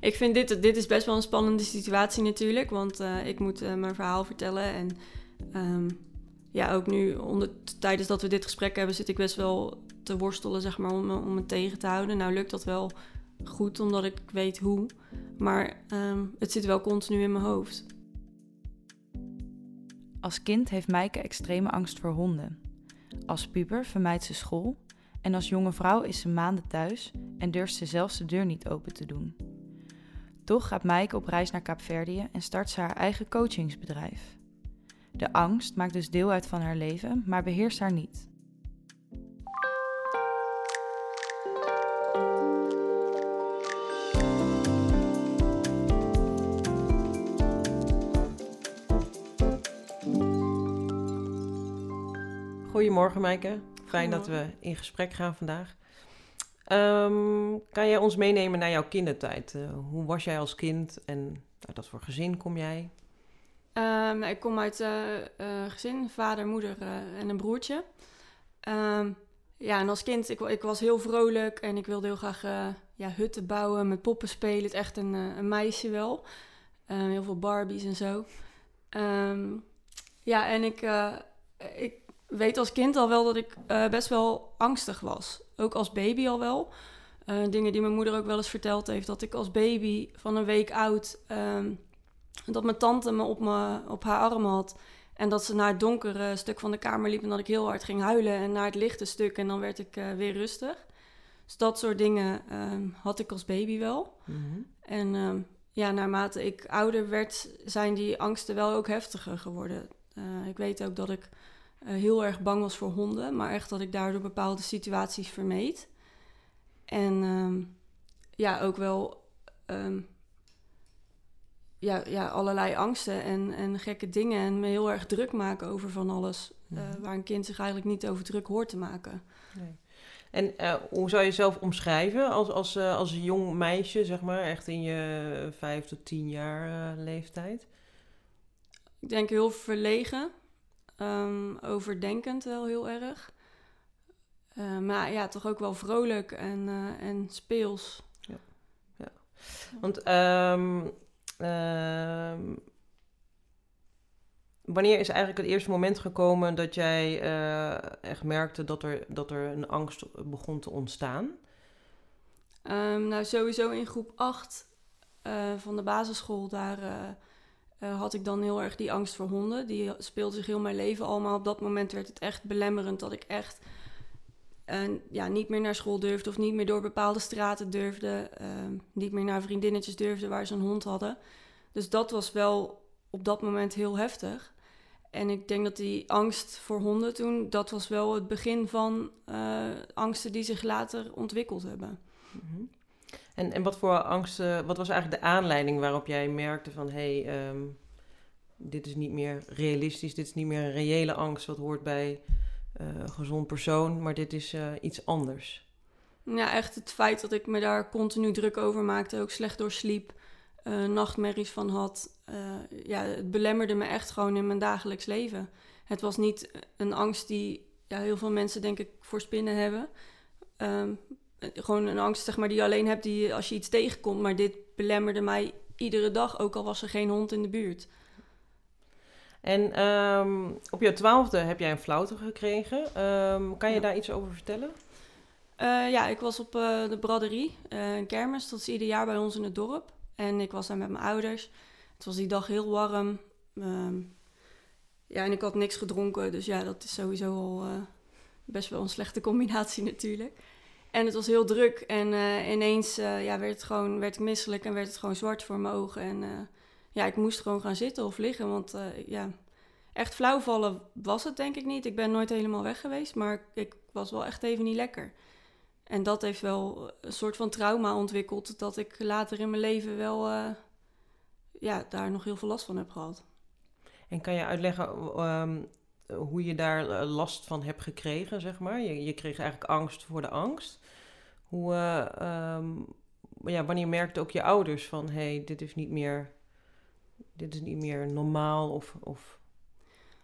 ik vind dit, dit is best wel een spannende situatie natuurlijk. Want uh, ik moet uh, mijn verhaal vertellen. En um, ja, ook nu onder, tijdens dat we dit gesprek hebben, zit ik best wel te worstelen, zeg maar, om, om me tegen te houden. Nou lukt dat wel goed, omdat ik weet hoe. Maar um, het zit wel continu in mijn hoofd. Als kind heeft Maaike extreme angst voor honden. Als puber vermijdt ze school en als jonge vrouw is ze maanden thuis en durft ze zelfs de deur niet open te doen. Toch gaat Maaike op reis naar Kaapverdië en start ze haar eigen coachingsbedrijf. De angst maakt dus deel uit van haar leven, maar beheerst haar niet. Goedemorgen, Maaike. Fijn dat we in gesprek gaan vandaag. Um, kan jij ons meenemen naar jouw kindertijd? Uh, hoe was jij als kind en uit wat voor gezin kom jij? Um, ik kom uit uh, uh, gezin, vader, moeder en een broertje. Um, ja, en als kind, ik, ik, was heel vrolijk en ik wilde heel graag ja, hutten bouwen, met poppen spelen. Het echt een, een meisje wel. heel veel Barbies en zo. ja, en ik, ik weet als kind al wel dat ik best wel angstig was. Ook als baby al wel. Uh, dingen die mijn moeder ook wel eens verteld heeft. Dat ik als baby van een week oud... Um, dat mijn tante me op, me op haar arm had. En dat ze naar het donkere stuk van de kamer liep... en dat ik heel hard ging huilen. En naar het lichte stuk en dan werd ik uh, weer rustig. Dus dat soort dingen um, had ik als baby wel. Mm -hmm. En um, ja, naarmate ik ouder werd... zijn die angsten wel ook heftiger geworden. ik weet ook dat ik heel erg bang was voor honden, maar echt dat ik daardoor bepaalde situaties vermeed. En um, ja, ook wel um, ja, ja, allerlei angsten en, en gekke dingen en me heel erg druk maken over van alles. Uh, waar een kind zich eigenlijk niet over druk hoort te maken. Nee. En uh, hoe zou je jezelf omschrijven als, als, uh, als jong meisje, zeg maar, echt in je vijf tot tien jaar leeftijd? Ik denk heel verlegen. Um, overdenkend wel heel erg. Uh, maar ja, toch ook wel vrolijk en, uh, en speels. Ja. ja. Want um, um, wanneer is eigenlijk het eerste moment gekomen dat jij uh, echt merkte dat er, dat er een angst begon te ontstaan? nou, sowieso in groep 8 van de basisschool, daar uh, had ik dan heel erg die angst voor honden. Die speelde zich heel mijn leven al, maar op dat moment werd het echt belemmerend dat ik echt uh, ja, niet meer naar school durfde of niet meer door bepaalde straten durfde. Uh, niet meer naar vriendinnetjes durfde waar ze een hond hadden. Dus dat was wel op dat moment heel heftig. En ik denk dat die angst voor honden toen, dat was wel het begin van uh, angsten die zich later ontwikkeld hebben. -hmm. En, en wat voor angsten, wat was eigenlijk de aanleiding waarop jij merkte van hé, hey, um, dit is niet meer realistisch, dit is niet meer een reële angst wat hoort bij uh, een gezond persoon, maar dit is uh, iets anders? Ja, echt het feit dat ik me daar continu druk over maakte, ook slecht door sliep, uh, nachtmerries van had. ja, het belemmerde me echt gewoon in mijn dagelijks leven. Het was niet een angst die ja, heel veel mensen denk ik voor spinnen hebben. Um, gewoon een angst zeg maar, die je alleen hebt die, als je iets tegenkomt. Maar dit belemmerde mij iedere dag, ook al was er geen hond in de buurt. En um, op je twaalfde heb jij een flauwte gekregen. Um, kan je ja. daar iets over vertellen? Uh, ja, ik was op uh, de braderie, uh, een kermis. Dat is ieder jaar bij ons in het dorp. En ik was daar met mijn ouders. Het was die dag heel warm. Um, ja, en ik had niks gedronken. Dus ja, dat is sowieso al best wel een slechte combinatie natuurlijk. En het was heel druk en uh, ineens uh, ja, werd, het gewoon, werd ik misselijk en werd het gewoon zwart voor mijn ogen. En uh, ja, ik moest gewoon gaan zitten of liggen, want ja, echt flauw vallen was het denk ik niet. Ik ben nooit helemaal weg geweest, maar ik was wel echt even niet lekker. En dat heeft wel een soort van trauma ontwikkeld, dat ik later in mijn leven wel ja, daar nog heel veel last van heb gehad. En kan je uitleggen um, hoe je daar eh, last van hebt gekregen, zeg maar. Je, je kreeg eigenlijk angst voor de angst. Hoe, uh, um, ja, wanneer merkte ook je ouders van, hé, hey, dit is niet meer, dit is niet meer normaal of... of...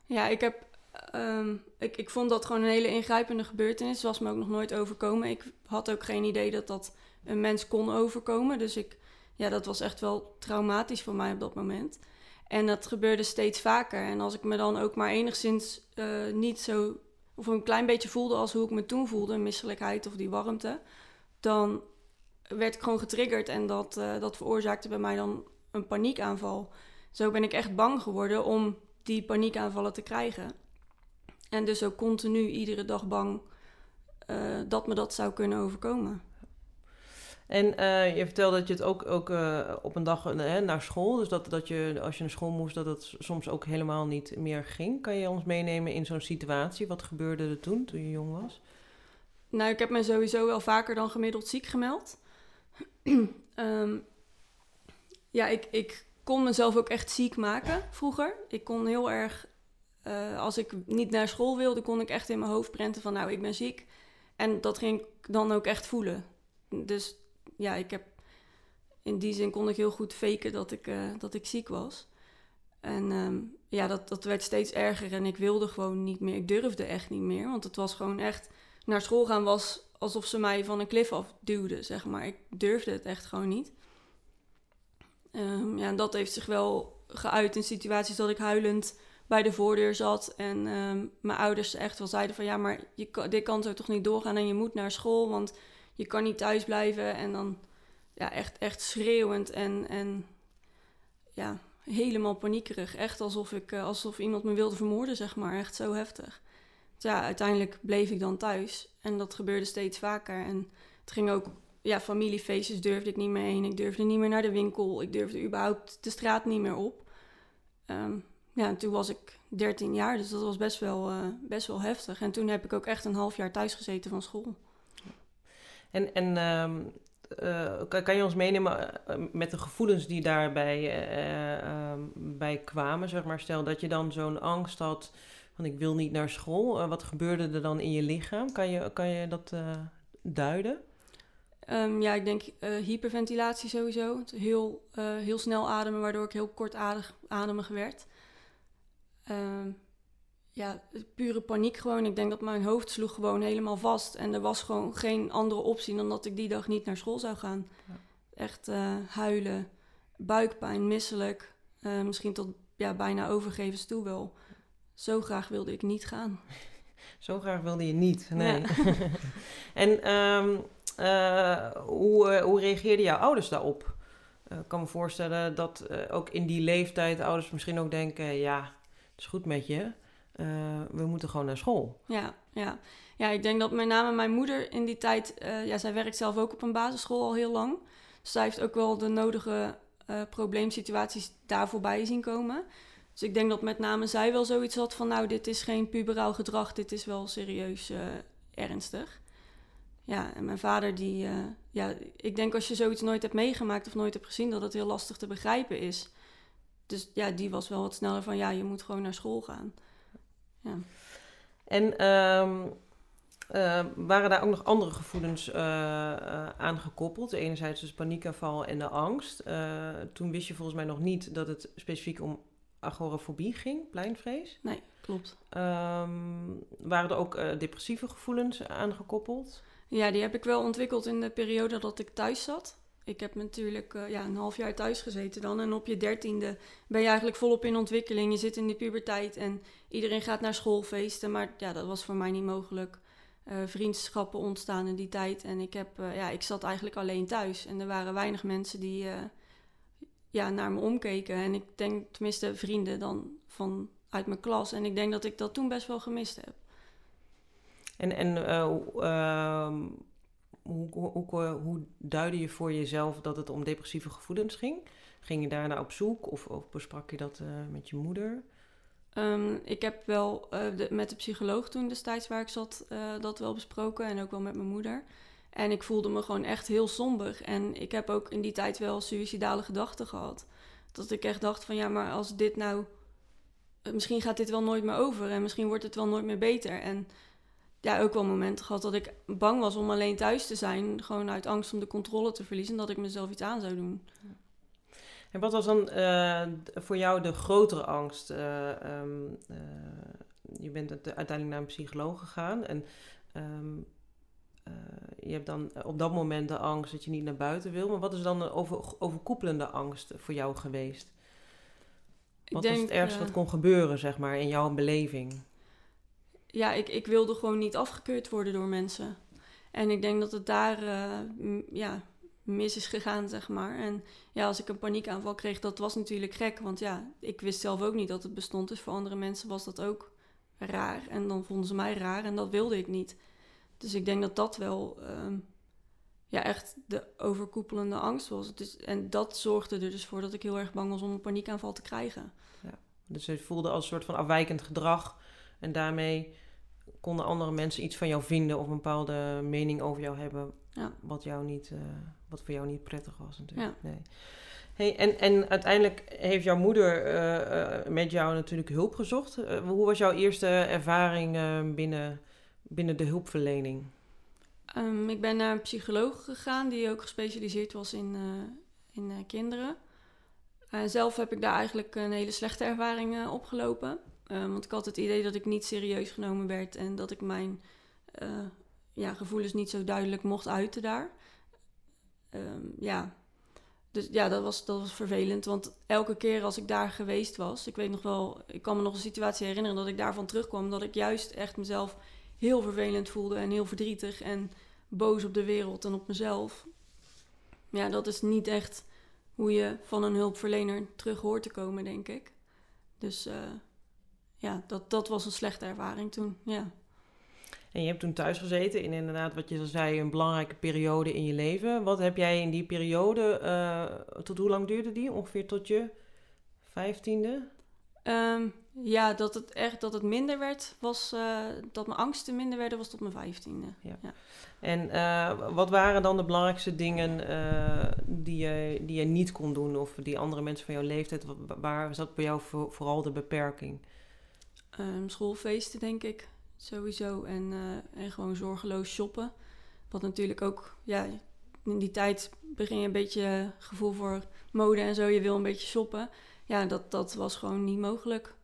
Ja, ik heb, um, ik, ik vond dat gewoon een hele ingrijpende gebeurtenis. was me ook nog nooit overkomen. Ik had ook geen idee dat dat een mens kon overkomen. Dus ik ja, dat was echt wel traumatisch voor mij op dat moment. En dat gebeurde steeds vaker. En als ik me dan ook maar enigszins uh, niet zo, of een klein beetje voelde als hoe ik me toen voelde, misselijkheid of die warmte, dan werd ik gewoon getriggerd en dat, uh, dat veroorzaakte bij mij dan een paniekaanval. Zo ben ik echt bang geworden om die paniekaanvallen te krijgen. En dus ook continu iedere dag bang uh, dat me dat zou kunnen overkomen. En uh, je vertelde dat je het ook, ook uh, op een dag uh, naar school, dus dat, dat je als je naar school moest, dat het soms ook helemaal niet meer ging. Kan je ons meenemen in zo'n situatie? Wat gebeurde er toen, toen je jong was? Nou, ik heb me sowieso wel vaker dan gemiddeld ziek gemeld. um, ja, ik, ik kon mezelf ook echt ziek maken vroeger. Ik kon heel erg, als ik niet naar school wilde, kon ik echt in mijn hoofd prenten van nou, ik ben ziek. En dat ging ik dan ook echt voelen. Dus ja, ik heb in die zin kon ik heel goed faken dat ik, uh, dat ik ziek was. En um, ja, dat, dat werd steeds erger en ik wilde gewoon niet meer. Ik durfde echt niet meer, want het was gewoon echt... Naar school gaan was alsof ze mij van een klif af duwden, zeg maar. Ik durfde het echt gewoon niet. Um, ja, en dat heeft zich wel geuit in situaties dat ik huilend bij de voordeur zat. En um, mijn ouders echt wel zeiden van... Ja, maar je, dit kan zo toch niet doorgaan en je moet naar school, want je kan niet thuis blijven. En dan ja, echt, echt schreeuwend en, en ja, helemaal paniekerig. Echt alsof, ik, uh, alsof iemand me wilde vermoorden, zeg maar. Echt zo heftig. Dus ja, uiteindelijk bleef ik dan thuis. En dat gebeurde steeds vaker. En het ging ook, ja, familiefeestjes durfde ik niet meer heen. Ik durfde niet meer naar de winkel. Ik durfde überhaupt de straat niet meer op. Um, ja, en toen was ik 13 jaar, dus dat was best wel, uh, best wel heftig. En toen heb ik ook echt een half jaar thuis gezeten van school. En, en um, uh, kan, je ons meenemen uh, met de gevoelens die daarbij um, bij kwamen? Zeg maar, stel dat je dan zo'n angst had van ik wil niet naar school. wat gebeurde er dan in je lichaam? Kan je, kan je dat duiden? Um, ja, ik denk hyperventilatie sowieso. Heel, heel snel ademen, waardoor ik heel kortadig ademig werd. Um, ja, pure paniek gewoon. Ik denk dat mijn hoofd sloeg gewoon helemaal vast. En er was gewoon geen andere optie dan dat ik die dag niet naar school zou gaan. Ja. Echt uh, huilen, buikpijn, misselijk. Uh, misschien tot ja, bijna overgeven toe wel. Zo graag wilde ik niet gaan. Zo graag wilde je niet, nee. Ja. en um, uh, hoe, hoe reageerden jouw ouders daarop? ik kan me voorstellen dat ook in die leeftijd ouders misschien ook denken... ja, het is goed met je... Uh, we moeten gewoon naar school. Ja, ja. ja, ik denk dat met name mijn moeder in die tijd, uh, ja, zij werkt zelf ook op een basisschool al heel lang. Dus zij heeft ook wel de nodige uh, probleemsituaties daar voorbij zien komen. Dus ik denk dat met name zij wel zoiets had van, nou, dit is geen puberaal gedrag, dit is wel serieus ernstig. Ja, en mijn vader die, ja, ik denk als je zoiets nooit hebt meegemaakt of nooit hebt gezien, dat het heel lastig te begrijpen is. Dus ja, die was wel wat sneller van, ja, je moet gewoon naar school gaan. Ja. En um, uh, waren daar ook nog andere gevoelens uh, uh, aan gekoppeld? Enerzijds dus paniekaanval en de angst. toen wist je volgens mij nog niet dat het specifiek om agorafobie ging, pleinvrees. Nee, klopt. Um, waren er ook depressieve gevoelens aan gekoppeld? Ja, die heb ik wel ontwikkeld in de periode dat ik thuis zat ik heb natuurlijk uh, ja, een half jaar thuis gezeten dan. En op je dertiende ben je eigenlijk volop in ontwikkeling. Je zit in die puberteit en iedereen gaat naar schoolfeesten. Maar ja, dat was voor mij niet mogelijk. Uh, vriendschappen ontstaan in die tijd. En ik, heb, uh, ja, ik zat eigenlijk alleen thuis. En er waren weinig mensen die ja, naar me omkeken. En ik denk, tenminste vrienden dan van uit mijn klas. En ik denk dat ik dat toen best wel gemist heb. En, en ehm, hoe, hoe, hoe duidde je voor jezelf dat het om depressieve gevoelens ging? Ging je daarna op zoek of, of besprak je dat uh, met je moeder? Um, ik heb wel de, met de psycholoog toen destijds waar ik zat uh, dat wel besproken en ook wel met mijn moeder. En ik voelde me gewoon echt heel somber. En ik heb ook in die tijd wel suïcidale gedachten gehad. Dat ik echt dacht van ja, maar als dit nou... Misschien gaat dit wel nooit meer over en misschien wordt het wel nooit meer beter. En ja, ook wel momenten gehad dat ik bang was om alleen thuis te zijn. Gewoon uit angst om de controle te verliezen. Dat ik mezelf iets aan zou doen. En wat was dan uh, voor jou de grotere angst? Uh, um, uh, je bent uiteindelijk naar een psycholoog gegaan. En um, je hebt dan op dat moment de angst dat je niet naar buiten wil. Maar wat is dan een over, overkoepelende angst voor jou geweest? Wat denk, was het ergste wat kon gebeuren, zeg maar, in jouw beleving? Ja, ik, ik wilde gewoon niet afgekeurd worden door mensen. En ik denk dat het daar ja, mis is gegaan, zeg maar. En ja, als ik een paniekaanval kreeg, dat was natuurlijk gek. Want ja, ik wist zelf ook niet dat het bestond. Dus voor andere mensen was dat ook raar. En dan vonden ze mij raar en dat wilde ik niet. Dus ik denk dat dat wel ehm, ja, echt de overkoepelende angst was. En dat zorgde er dus voor dat ik heel erg bang was om een paniekaanval te krijgen. Ja, dus je voelde als een soort van afwijkend gedrag. En daarmee konden andere mensen iets van jou vinden of een bepaalde mening over jou hebben. Ja. Wat, jou niet, uh, wat voor jou niet prettig was natuurlijk. Ja. Nee. Hey, en, en uiteindelijk heeft jouw moeder eh, eh, met jou natuurlijk hulp gezocht. hoe was jouw eerste ervaring binnen, binnen de hulpverlening? Um, ik ben naar een psycholoog gegaan die ook gespecialiseerd was in, in kinderen. zelf heb ik daar eigenlijk een hele slechte ervaring opgelopen. Um, want ik had het idee dat ik niet serieus genomen werd en dat ik mijn ja, gevoelens niet zo duidelijk mocht uiten daar. Ehm, ja, dus ja, dat was, dat was vervelend. Want elke keer als ik daar geweest was, ik weet nog wel, ik kan me nog een situatie herinneren dat ik daarvan terugkwam. Dat ik juist echt mezelf heel vervelend voelde en heel verdrietig en boos op de wereld en op mezelf. Ja, dat is niet echt hoe je van een hulpverlener terug hoort te komen, denk ik. Dus uh, ja, dat, dat was een slechte ervaring toen. Ja. En je hebt toen thuis gezeten in inderdaad, wat je al zei, een belangrijke periode in je leven. Wat heb jij in die periode, uh, tot hoe lang duurde die? Ongeveer tot je vijftiende? Um, ja, dat het echt dat het minder werd, was uh, dat mijn angsten minder werden, was tot mijn vijftiende. Ja. ja. En uh, wat waren dan de belangrijkste dingen die, je, die je niet kon doen, of die andere mensen van jouw leeftijd, waar zat bij jou voor, vooral de beperking? Um, schoolfeesten, denk ik sowieso. En, uh, en gewoon zorgeloos shoppen. Wat natuurlijk ook, ja, in die tijd begin je een beetje gevoel voor mode en zo. Je wil een beetje shoppen. Ja, dat, dat was gewoon niet mogelijk.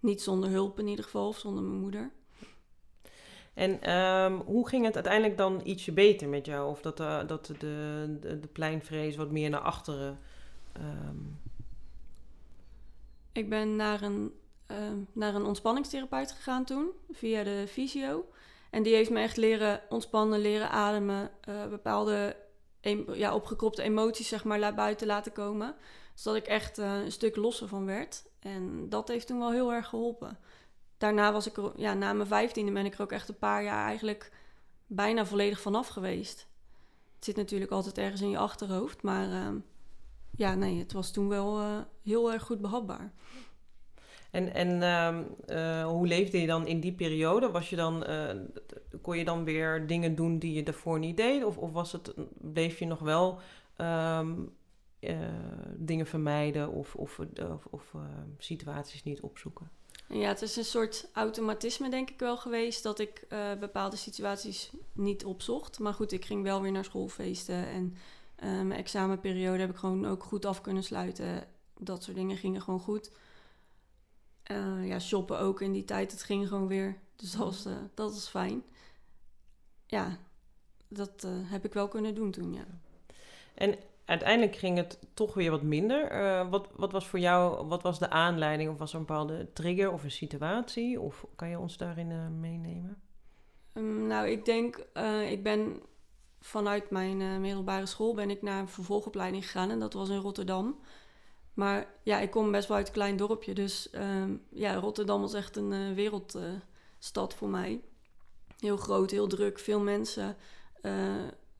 Niet zonder hulp in ieder geval, of zonder mijn moeder. En um, hoe ging het uiteindelijk dan ietsje beter met jou? Of dat, uh, dat de, de, de, pleinvrees wat meer naar achteren? Um... Ik ben naar een Ehm, naar een ontspanningstherapeut gegaan toen, via de fysio. En die heeft me echt leren ontspannen, leren ademen, uh, bepaalde ja, opgekropte emoties zeg maar buiten laten komen. Zodat ik echt uh, een stuk losser van werd. En dat heeft toen wel heel erg geholpen. Daarna was ik er, ja, na mijn vijftiende ben ik er ook echt een paar jaar eigenlijk bijna volledig vanaf geweest. Het zit natuurlijk altijd ergens in je achterhoofd, maar uh, ja, nee, het was toen wel uh, heel erg goed behapbaar. En, en ehm, eh, hoe leefde je dan in die periode? Was je dan, uh, kon je dan weer dingen doen die je daarvoor niet deed? Of, of was het, bleef je nog wel um, uh, dingen vermijden of, of, of situaties niet opzoeken? Ja, het is een soort automatisme denk ik wel geweest dat ik bepaalde situaties niet opzocht. Maar goed, ik ging wel weer naar schoolfeesten en mijn examenperiode heb ik gewoon ook goed af kunnen sluiten. Dat soort dingen gingen gewoon goed. Uh, ja, shoppen ook in die tijd. Het ging gewoon weer. Dus dat was, uh, dat was fijn. Ja, dat uh, heb ik wel kunnen doen toen, ja. En uiteindelijk ging het toch weer wat minder. wat, wat was voor jou, wat was de aanleiding? Of was er een bepaalde trigger of een situatie? Of kan je ons daarin meenemen? Um, nou, ik denk, ik ben vanuit mijn middelbare school ben ik naar een vervolgopleiding gegaan. En dat was in Rotterdam. Maar ja, ik kom best wel uit een klein dorpje. Dus ehm, ja, Rotterdam was echt een uh, wereldstad voor mij. Heel groot, heel druk, veel mensen. Uh,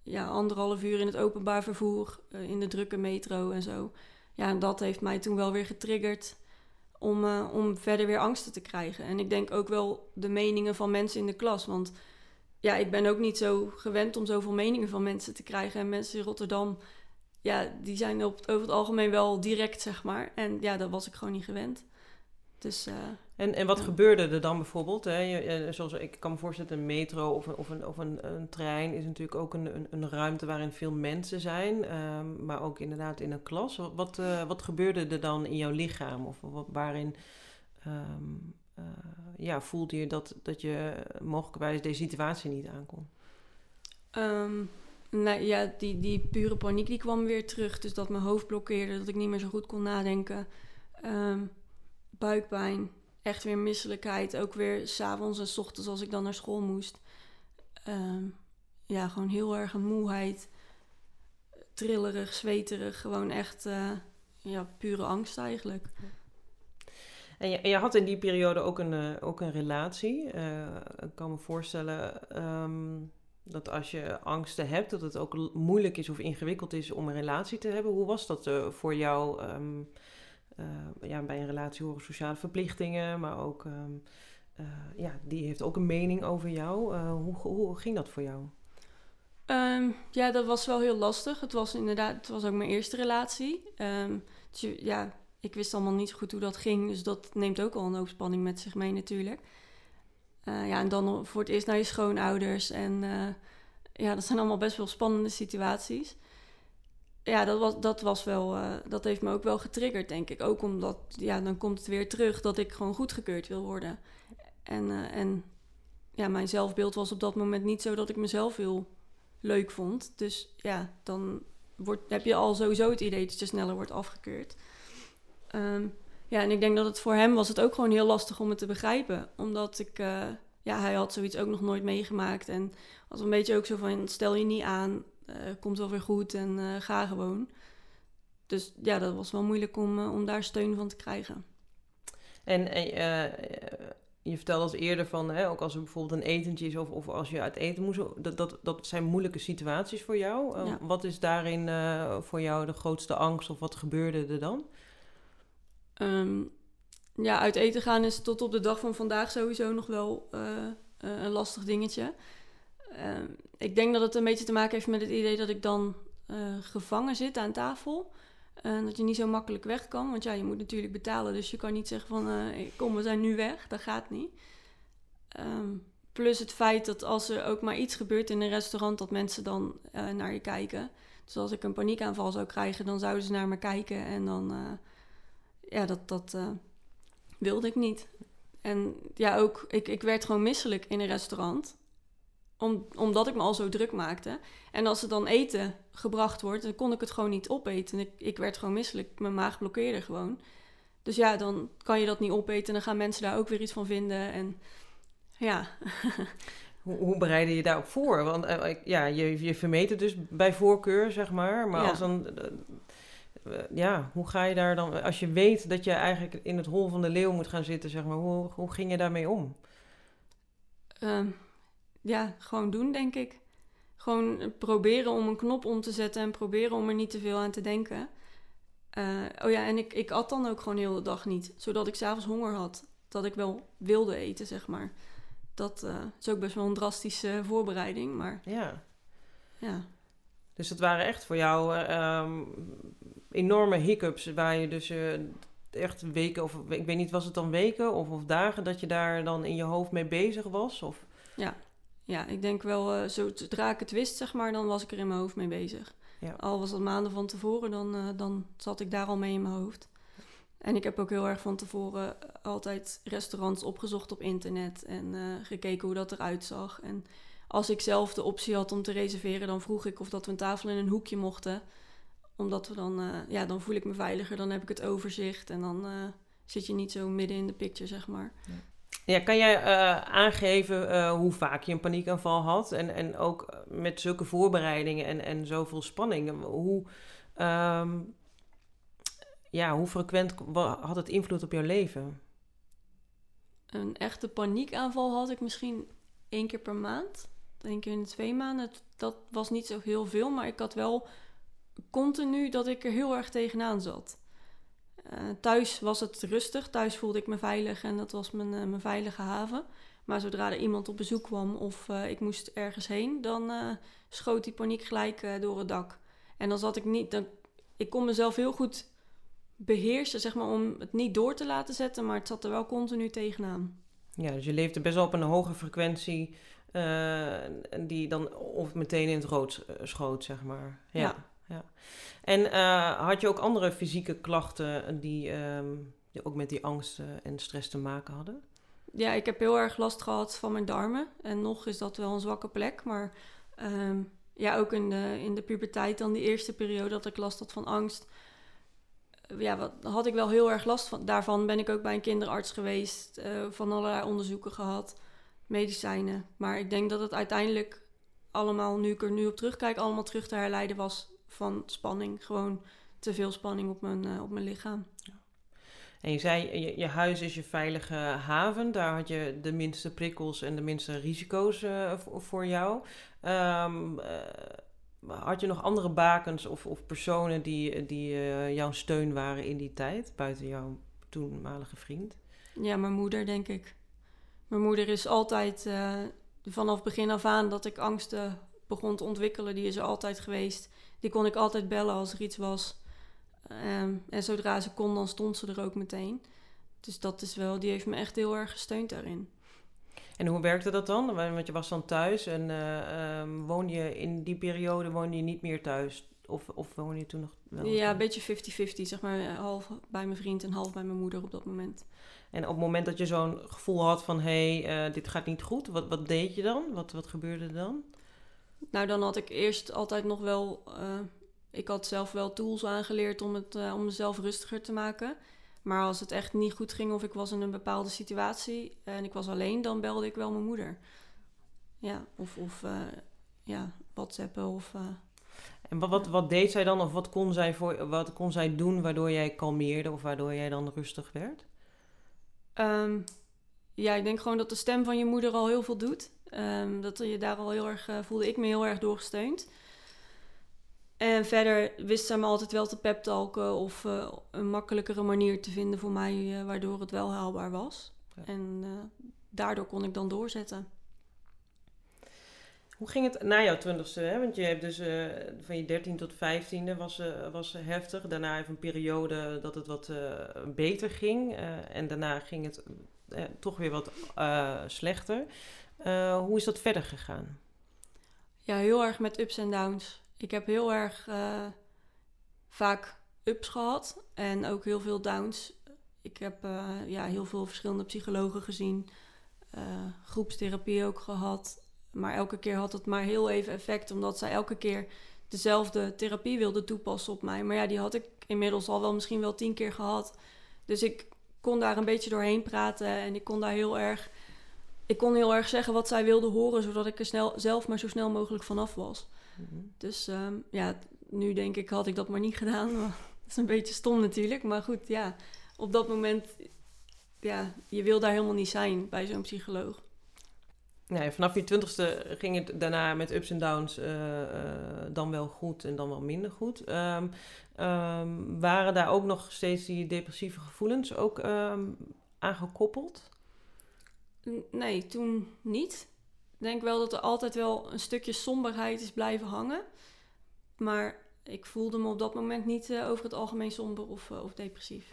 ja, anderhalf uur in het openbaar vervoer, uh, in de drukke metro en zo. Ja, en dat heeft mij toen wel weer getriggerd om, om verder weer angsten te krijgen. En ik denk ook wel de meningen van mensen in de klas. Want ja, ik ben ook niet zo gewend om zoveel meningen van mensen te krijgen. En mensen in Rotterdam ja, die zijn op, over het algemeen wel direct, zeg maar. En ja, dat was ik gewoon niet gewend. Dus, uh, en, en wat gebeurde er dan bijvoorbeeld? Hè? Je, zoals ik kan me voorstellen, een metro of een, of een, of een, een trein is natuurlijk ook een, een, een ruimte waarin veel mensen zijn. Um, maar ook inderdaad in een klas. Wat, wat, uh, wat gebeurde er dan in jouw lichaam? Of wat, waarin um, uh, ja, voelde je dat, dat je mogelijkwijs deze situatie niet aankon? Ehm, nee, ja, die, die pure paniek die kwam weer terug. Dus dat mijn hoofd blokkeerde, dat ik niet meer zo goed kon nadenken. Ehm, buikpijn, echt weer misselijkheid. Ook weer s'avonds en s ochtends als ik dan naar school moest. Ehm, ja, gewoon heel erg een moeheid. Trillerig, zweterig. Gewoon echt eh, ja, pure angst eigenlijk. En je, je, had in die periode ook een, uh, ook een relatie. Uh, ik kan me voorstellen um, dat als je angsten hebt, dat het ook moeilijk is of ingewikkeld is om een relatie te hebben. Hoe was dat uh, voor jou? Um, ja, bij een relatie horen sociale verplichtingen, maar ook, um, ja, die heeft ook een mening over jou. hoe, hoe ging dat voor jou? ja, dat was wel heel lastig. Het was inderdaad, het was ook mijn eerste relatie. dus ja, ik wist allemaal niet goed hoe dat ging. Dus dat neemt ook al een hoop spanning met zich mee natuurlijk. Uh, ja, en dan voor het eerst naar je schoonouders. En uh, ja, dat zijn allemaal best wel spannende situaties. Ja, dat was, dat was wel, uh, dat heeft me ook wel getriggerd, denk ik. Ook omdat, ja, dan komt het weer terug dat ik gewoon goedgekeurd wil worden. En, en ja, mijn zelfbeeld was op dat moment niet zo dat ik mezelf heel leuk vond. Dus ja, dan wordt, heb je al sowieso het idee dat je sneller wordt afgekeurd. Um, ja, en ik denk dat het voor hem was het ook gewoon heel lastig om het te begrijpen. Omdat ik, uh, ja, hij had zoiets ook nog nooit meegemaakt. En was een beetje ook zo van, stel je niet aan, uh, komt wel weer goed en uh, ga gewoon. Dus ja, dat was wel moeilijk om, om daar steun van te krijgen. En je vertelde als eerder van, hè, ook als er bijvoorbeeld een etentje is of, of als je uit eten moest, dat, dat, dat zijn moeilijke situaties voor jou. Ja. Wat is daarin voor jou de grootste angst of wat gebeurde er dan? Um, ja, uit eten gaan is tot op de dag van vandaag sowieso nog wel uh, uh, een lastig dingetje. Uh, ik denk dat het een beetje te maken heeft met het idee dat ik dan eh, gevangen zit aan tafel. dat je niet zo makkelijk weg kan. Want ja, je moet natuurlijk betalen. Dus je kan niet zeggen van kom, we zijn nu weg. Dat gaat niet. Um, plus het feit dat als er ook maar iets gebeurt in een restaurant, dat mensen dan naar je kijken. Dus als ik een paniekaanval zou krijgen, dan zouden ze naar me kijken en dan ja, dat, dat uh, wilde ik niet. En ja, ook, ik, ik werd gewoon misselijk in een restaurant. Om, omdat ik me al zo druk maakte. En als er dan eten gebracht wordt, dan kon ik het gewoon niet opeten. Ik, ik werd gewoon misselijk. Mijn maag blokkeerde gewoon. Dus ja, dan kan je dat niet opeten. En dan gaan mensen daar ook weer iets van vinden. En ja. hoe, hoe bereidde je daarop voor? Want uh, ja, je, je vermeet het dus bij voorkeur, zeg maar. Maar ja. als dan eh, ja, hoe ga je daar dan, als je weet dat je eigenlijk in het hol van de leeuw moet gaan zitten, zeg maar, hoe, hoe ging je daarmee om? Um, ja, gewoon doen, denk ik. Gewoon proberen om een knop om te zetten en proberen om er niet te veel aan te denken. Uh, oh ja, en ik, ik at dan ook gewoon heel de dag niet, zodat ik s'avonds honger had. Dat ik wel wilde eten, zeg maar. Dat uh, is ook best wel een drastische voorbereiding, maar... Ja. Ja. Dus het waren echt voor jou um, enorme hiccups waar je dus uh, echt weken of ik weet niet, was het dan weken of, of dagen dat je daar dan in je hoofd mee bezig was? Of? Ja. ja, ik denk wel, uh, zodra ik het wist, zeg maar, dan was ik er in mijn hoofd mee bezig. Ja. Al was dat maanden van tevoren, dan, uh, dan zat ik daar al mee in mijn hoofd. En ik heb ook heel erg van tevoren altijd restaurants opgezocht op internet en gekeken hoe dat eruit zag. En als ik zelf de optie had om te reserveren, dan vroeg ik of dat we een tafel in een hoekje mochten omdat we dan, uh, ja, dan voel ik me veiliger, dan heb ik het overzicht en dan uh, zit je niet zo midden in de picture, zeg maar. Ja, ja kan jij uh, aangeven hoe vaak je een paniekaanval had en, en ook met zulke voorbereidingen en, en zoveel spanning, hoe, um, ja, hoe frequent had het invloed op jouw leven? Een echte paniekaanval had ik misschien één keer per maand, één keer in twee maanden. Dat was niet zo heel veel, maar ik had wel continu dat ik er heel erg tegenaan zat. Uh, thuis was het rustig, thuis voelde ik me veilig en dat was mijn, uh, mijn veilige haven. Maar zodra er iemand op bezoek kwam of uh, ik moest ergens heen, dan schoot die paniek gelijk door het dak. En dan zat ik niet, dan, ik kon mezelf heel goed beheersen, zeg maar, om het niet door te laten zetten, maar het zat er wel continu tegenaan. Ja, dus je leefde best wel op een hoge frequentie, die dan of meteen in het rood schoot, zeg maar. ja. ja ja. En uh, had je ook andere fysieke klachten die, um, die ook met die angst en stress te maken hadden? Ja, ik heb heel erg last gehad van mijn darmen. En nog is dat wel een zwakke plek. Maar Ehm, ja, ook in de, in de puberteit, dan die eerste periode dat ik last had van angst. Eh, ja, wat, had ik wel heel erg last van. Daarvan ben ik ook bij een kinderarts geweest, eh, van allerlei onderzoeken gehad, medicijnen. Maar ik denk dat het uiteindelijk allemaal, nu ik er nu op terugkijk, allemaal terug te herleiden was van spanning. Gewoon te veel spanning op mijn, eh, op mijn lichaam. En je zei, je, je, huis is je veilige haven. Daar had je de minste prikkels en de minste risico's voor jou. Um, had je nog andere bakens of, of personen die, die uh, jouw steun waren in die tijd, buiten jouw toenmalige vriend? Ja, mijn moeder, denk ik. Mijn moeder is altijd, uh, vanaf begin af aan dat ik angsten begon te ontwikkelen, die is er altijd geweest. Die kon ik altijd bellen als er iets was. Um, en zodra ze kon, dan stond ze er ook meteen. Dus dat is wel, die heeft me echt heel erg gesteund daarin. En hoe werkte dat dan? Want je was dan thuis en uh, um, woon je in die periode woon je niet meer thuis? Of, of woon je toen nog wel? Ja, een beetje 50-50, zeg maar. Half bij mijn vriend en half bij mijn moeder op dat moment. En op het moment dat je zo'n gevoel had van... hé, hey, uh, dit gaat niet goed, wat, wat deed je dan? Wat, wat gebeurde er dan? Nou, dan had ik eerst altijd nog wel... Uh, ik had zelf wel tools aangeleerd om, het, om mezelf rustiger te maken... Maar als het echt niet goed ging of ik was in een bepaalde situatie en ik was alleen, dan belde ik wel mijn moeder. Ja, of, of ja, whatsappen of... En wat, wat, wat, deed zij dan of wat kon zij, voor, wat kon zij doen waardoor jij kalmeerde of waardoor jij dan rustig werd? Um, ja, ik denk gewoon dat de stem van je moeder al heel veel doet. Um, dat je daar al heel erg, uh, voelde ik me heel erg doorgesteund. En verder wist ze me altijd wel te peptalken of uh, een makkelijkere manier te vinden voor mij, uh, waardoor het wel haalbaar was. Ja. En daardoor kon ik dan doorzetten. Hoe ging het na jouw twintigste? Hè? Want je hebt dus van je 13 tot 15e was, was heftig. Daarna even een periode dat het wat beter ging. en daarna ging het toch weer wat slechter. hoe is dat verder gegaan? Ja, heel erg met ups en downs. Ik heb heel erg uh, vaak ups gehad en ook heel veel downs. Ik heb uh, ja, heel veel verschillende psychologen gezien, uh, groepstherapie ook gehad. Maar elke keer had het maar heel even effect, omdat zij elke keer dezelfde therapie wilde toepassen op mij. Maar ja, die had ik inmiddels al wel misschien wel tien keer gehad. Dus ik kon daar een beetje doorheen praten en ik kon daar heel erg, ik kon heel erg zeggen wat zij wilde horen, zodat ik er snel, zelf maar zo snel mogelijk vanaf was. Mhm. Dus um, ja, nu denk ik, had ik dat maar niet gedaan. dat is een beetje stom natuurlijk. Maar goed, ja, op dat moment, ja, je wil daar helemaal niet zijn bij zo'n psycholoog. Ja, vanaf je twintigste ging het daarna met ups en downs uh, uh, dan wel goed en dan wel minder goed. Um, um, waren daar ook nog steeds die depressieve gevoelens ook um, aangekoppeld? Nee, toen niet denk wel dat er altijd wel een stukje somberheid is blijven hangen. Maar ik voelde me op dat moment niet uh, over het algemeen somber of, of depressief.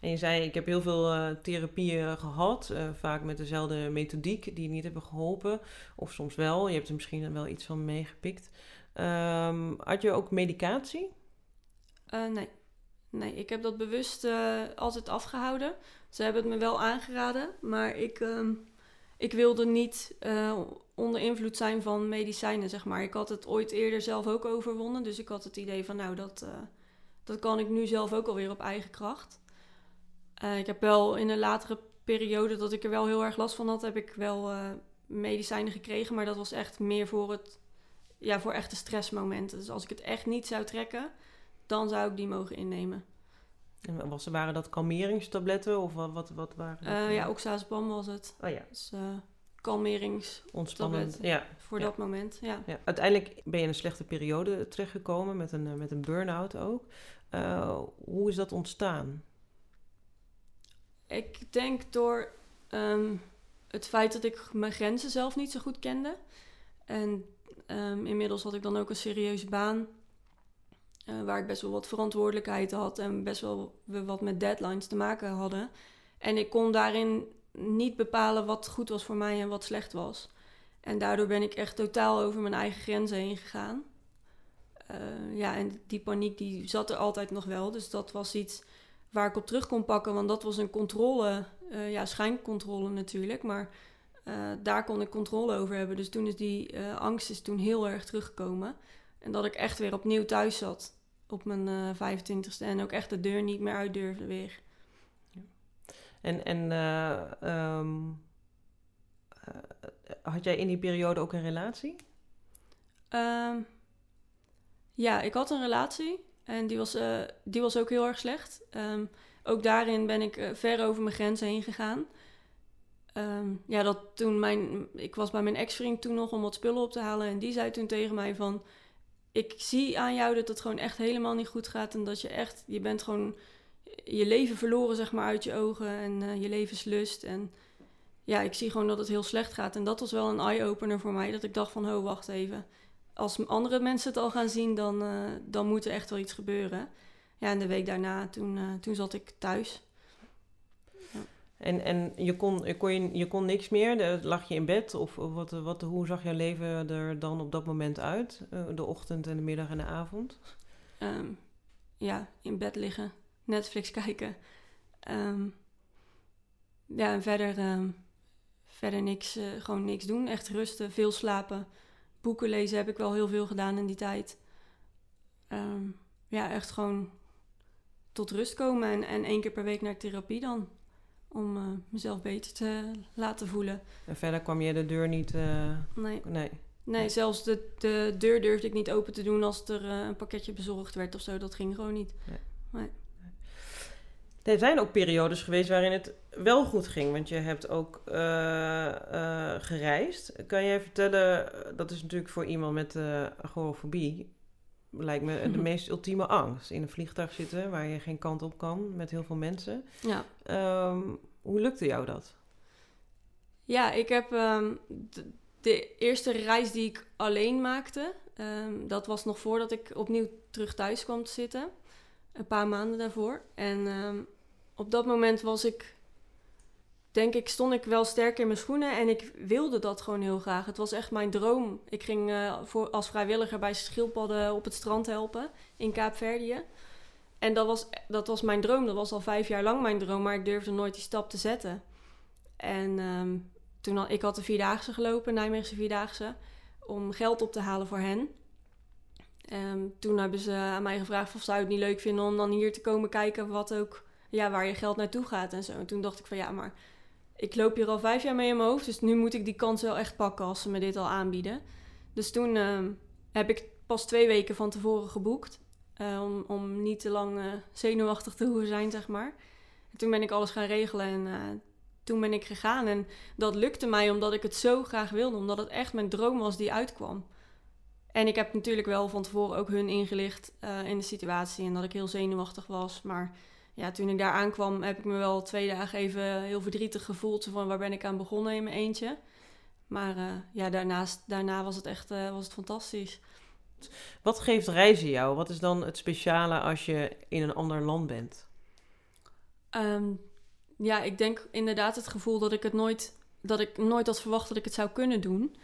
En je zei, ik heb heel veel uh, therapieën gehad, vaak met dezelfde methodiek die niet hebben geholpen. Of soms wel, je hebt er misschien wel iets van meegepikt. Um, had je ook medicatie? nee. Nee, ik heb dat bewust altijd afgehouden. Ze hebben het me wel aangeraden, maar ik... Um, ik wilde niet onder invloed zijn van medicijnen, zeg maar. Ik had het ooit eerder zelf ook overwonnen. Dus ik had het idee van, nou, dat, dat kan ik nu zelf ook alweer op eigen kracht. Uh, ik heb wel in een latere periode dat ik er wel heel erg last van had, heb ik wel medicijnen gekregen. Maar dat was echt meer voor, het, ja, voor echte stressmomenten. Dus als ik het echt niet zou trekken, dan zou ik die mogen innemen. En was, waren dat kalmeringstabletten of wat, wat, wat waren dat? Uh, ja, oxazepam was het. Oh ja. Dus kalmerings Ontspannend, ja. Voor ja. dat moment, ja. ja. Uiteindelijk ben je in een slechte periode terechtgekomen met een, met een burn-out ook. Uh, hoe is dat ontstaan? Ik denk door um, het feit dat ik mijn grenzen zelf niet zo goed kende. En um, inmiddels had ik dan ook een serieuze baan uh, waar ik best wel wat verantwoordelijkheid had en best wel we wat met deadlines te maken hadden. En ik kon daarin niet bepalen wat goed was voor mij en wat slecht was. En daardoor ben ik echt totaal over mijn eigen grenzen heen gegaan. Uh, ja, en die paniek die zat er altijd nog wel. Dus dat was iets waar ik op terug kon pakken. Want dat was een controle, uh, ja, schijncontrole natuurlijk. Maar eh, daar kon ik controle over hebben. Dus toen is die eh, angst is toen heel erg teruggekomen. En dat ik echt weer opnieuw thuis zat op mijn uh, 25ste. En ook echt de deur niet meer uit durfde weer. En, en ehm, had jij in die periode ook een relatie? Ehm, ja, ik had een relatie. En die was, die was ook heel erg slecht. Um, ook daarin ben ik ver over mijn grenzen heen gegaan. Ehm, ja, dat toen mijn... Ik was bij mijn ex-vriend toen nog om wat spullen op te halen. En die zei toen tegen mij van... Ik zie aan jou dat het gewoon echt helemaal niet goed gaat. En dat je echt... Je bent gewoon je leven verloren, zeg maar, uit je ogen. En uh, je levenslust. En ja, ik zie gewoon dat het heel slecht gaat. En dat was wel een eye-opener voor mij. Dat ik dacht van, ho, wacht even. Als andere mensen het al gaan zien, dan, uh, dan moet er echt wel iets gebeuren. Ja, en de week daarna, toen, uh, toen zat ik thuis. En, en je, kon, je, kon, je, je kon niks meer? Lag je in bed? Of wat, wat, hoe zag jouw leven er dan op dat moment uit? Eh, de ochtend en de middag en de avond? Um, ja, in bed liggen. Netflix kijken. Um, ja, en verder, um, verder niks, uh, gewoon niks doen. Echt rusten, veel slapen. Boeken lezen heb ik wel heel veel gedaan in die tijd. ja, echt gewoon tot rust komen. En, en één keer per week naar therapie dan om uh, mezelf beter te laten voelen. En verder kwam je de deur niet... Uh... Nee. nee. Nee, zelfs de, de deur durfde ik niet open te doen als er uh, een pakketje bezorgd werd of zo. Dat ging gewoon niet. Nee. nee. Er zijn ook periodes geweest waarin het wel goed ging, want je hebt ook gereisd. Kan jij vertellen, dat is natuurlijk voor iemand met agorafobie, lijkt me de meest ultieme angst. In een vliegtuig zitten waar je geen kant op kan met heel veel mensen. Ja. Um, hoe lukte jou dat? Ja, ik heb um, de, de, eerste reis die ik alleen maakte, um, dat was nog voordat ik opnieuw terug thuis kwam te zitten. Een paar maanden daarvoor. En op dat moment was ik denk ik, stond ik wel sterk in mijn schoenen en ik wilde dat gewoon heel graag. Het was echt mijn droom. Ik ging uh, voor, als vrijwilliger bij schildpadden op het strand helpen in Kaapverdië. En dat was, dat was mijn droom. Dat was al vijf jaar lang mijn droom, maar ik durfde nooit die stap te zetten. En um, toen al, ik had de Vierdaagse gelopen, Nijmeegse Vierdaagse, om geld op te halen voor hen. Um, toen hebben ze aan mij gevraagd of zou het niet leuk vinden om dan hier te komen kijken wat ook, ja, waar je geld naartoe gaat en zo. En toen dacht ik van ja, maar ik loop hier al vijf jaar mee in mijn hoofd, dus nu moet ik die kans wel echt pakken als ze me dit al aanbieden. Dus toen uh, heb ik pas twee weken van tevoren geboekt, uh, om, niet te lang uh, zenuwachtig te hoeven zijn, zeg maar. En toen ben ik alles gaan regelen en eh, toen ben ik gegaan. En dat lukte mij omdat ik het zo graag wilde, omdat het echt mijn droom was die uitkwam. En ik heb natuurlijk wel van tevoren ook hun ingelicht in de situatie en dat ik heel zenuwachtig was, maar ja, toen ik daar aankwam, heb ik me wel twee dagen even heel verdrietig gevoeld. Van waar ben ik aan begonnen in mijn eentje. Maar uh, ja, daarnaast, daarna was het echt uh, was het fantastisch. Wat geeft reizen jou? Wat is dan het speciale als je in een ander land bent? Um, ja, ik denk inderdaad het gevoel dat ik het nooit, dat ik nooit had verwacht dat ik het zou kunnen doen.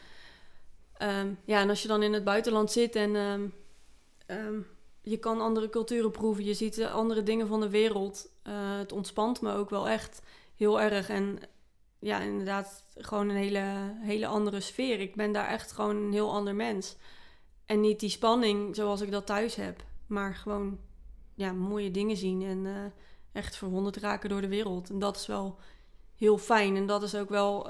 Um, ja, en als je dan in het buitenland zit en um, je kan andere culturen proeven, je ziet andere dingen van de wereld. Uh, het ontspant me ook wel echt heel erg. En ja, inderdaad, gewoon een hele, hele andere sfeer. Ik ben daar echt gewoon een heel ander mens. En niet die spanning zoals ik dat thuis heb, maar gewoon ja, mooie dingen zien en uh, echt verwonderd raken door de wereld. En dat is wel heel fijn. En dat is ook wel,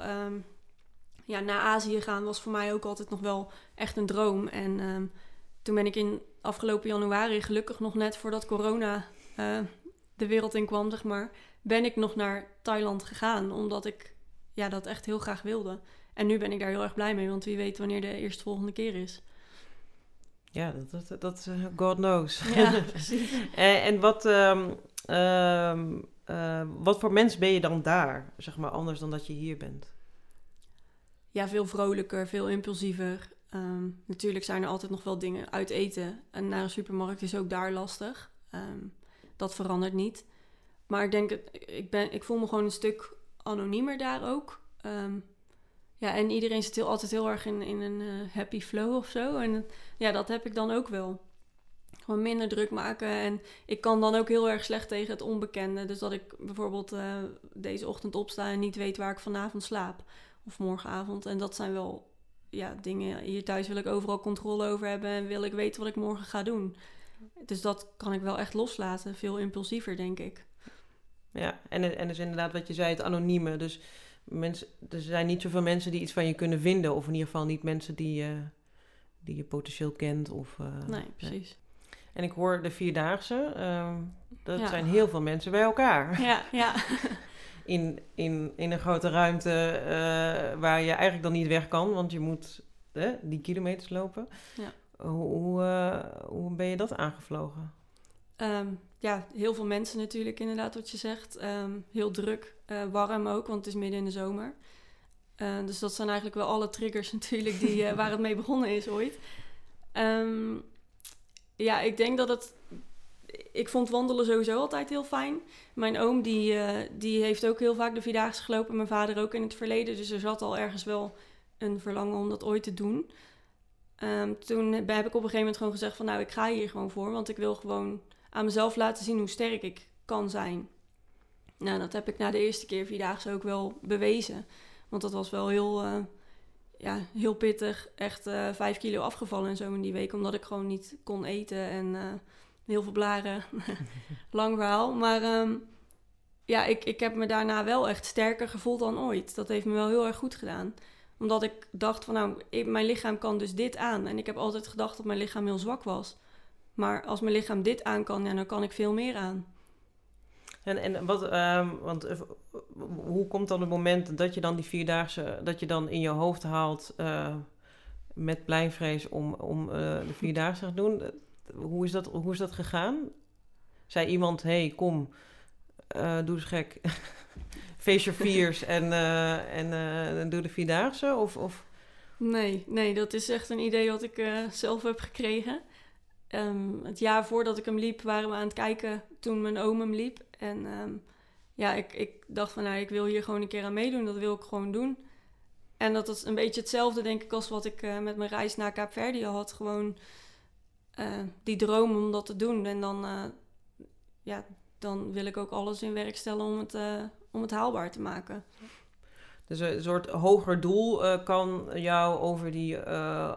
ja, naar Azië gaan was voor mij ook altijd nog wel echt een droom. En um, toen ben ik in afgelopen januari, gelukkig nog net voordat corona uh, de wereld in kwam, zeg maar, ben ik nog naar Thailand gegaan. Omdat ik ja, dat echt heel graag wilde. En nu ben ik daar heel erg blij mee, want wie weet wanneer de eerste volgende keer is. Ja, dat, dat, dat uh, God knows. Ja, precies. en, en, wat, um, um, uh, wat voor mens ben je dan daar, zeg maar, anders dan dat je hier bent? Ja, veel vrolijker, veel impulsiever. Um, natuurlijk zijn er altijd nog wel dingen uit eten. En naar een supermarkt is ook daar lastig. Um, dat verandert niet. Maar ik denk, ik, ben, ik voel me gewoon een stuk anoniemer daar ook. Um, ja, en iedereen zit heel, altijd heel erg in, in een uh, happy flow of zo. En ja, dat heb ik dan ook wel. Gewoon minder druk maken. En ik kan dan ook heel erg slecht tegen het onbekende. Dus dat ik bijvoorbeeld uh, deze ochtend opsta en niet weet waar ik vanavond slaap of morgenavond. En dat zijn wel ja, dingen. Hier thuis wil ik overal controle over hebben en wil ik weten wat ik morgen ga doen. Dus dat kan ik wel echt loslaten. Veel impulsiever, denk ik. Ja, en, en dus inderdaad wat je zei, het anonieme. Dus mensen, er zijn niet zoveel mensen die iets van je kunnen vinden. Of in ieder geval niet mensen die, uh, die je potentieel kent. Of, uh, nee, precies. En ik hoor de Vierdaagse. Uh, dat zijn heel veel mensen bij elkaar. Ja, ja. in, in, in een grote ruimte uh, waar je eigenlijk dan niet weg kan. Want je moet die kilometers lopen. Ja. Hoe, hoe ben je dat aangevlogen? Um, ja, heel veel mensen natuurlijk, inderdaad, wat je zegt. Um, heel druk, uh, warm ook, want het is midden in de zomer. Uh, dus dat zijn eigenlijk wel alle triggers natuurlijk die, waar het mee begonnen is ooit. Um, ja, ik denk dat het... Ik vond wandelen sowieso altijd heel fijn. Mijn oom die, die heeft ook heel vaak de Vierdaagse gelopen. Mijn vader ook in het verleden. Dus er zat al ergens wel een verlangen om dat ooit te doen. Um, toen heb ik op een gegeven moment gewoon gezegd van... nou, ik ga hier gewoon voor, want ik wil gewoon aan mezelf laten zien hoe sterk ik kan zijn. Nou, dat heb ik na de eerste keer vierdaagse ook wel bewezen. Want dat was wel heel, uh, ja, heel pittig. Echt uh, vijf kilo afgevallen en zo in die week. Omdat ik gewoon niet kon eten en heel veel blaren. Lang verhaal. Maar um, ja, ik, ik heb me daarna wel echt sterker gevoeld dan ooit. Dat heeft me wel heel erg goed gedaan. Omdat ik dacht van nou, mijn lichaam kan dus dit aan. En ik heb altijd gedacht dat mijn lichaam heel zwak was. Maar als mijn lichaam dit aan kan, dan kan ik veel meer aan. En, en wat, um, want uh, hoe komt dan het moment dat je dan die vierdaagse, dat je dan in je hoofd haalt uh, met pleinvrees om, om uh, de vierdaagse te doen? Hoe is dat, hoe is dat gegaan? Zei iemand, hey, kom, doe eens gek, face your fears en, en doe de vierdaagse? Of, of? Nee, nee, dat is echt een idee wat ik zelf heb gekregen. Um, het jaar voordat ik hem liep, waren we aan het kijken toen mijn oom hem liep. En um, ja, ik, ik dacht van, nou, ik wil hier gewoon een keer aan meedoen. Dat wil ik gewoon doen. En dat is een beetje hetzelfde, denk ik, als wat ik met mijn reis naar Kaapverdië had. Gewoon uh, die droom om dat te doen. En dan, uh, ja, dan wil ik ook alles in werk stellen om het, om het haalbaar te maken. Dus een soort hoger doel kan jou over die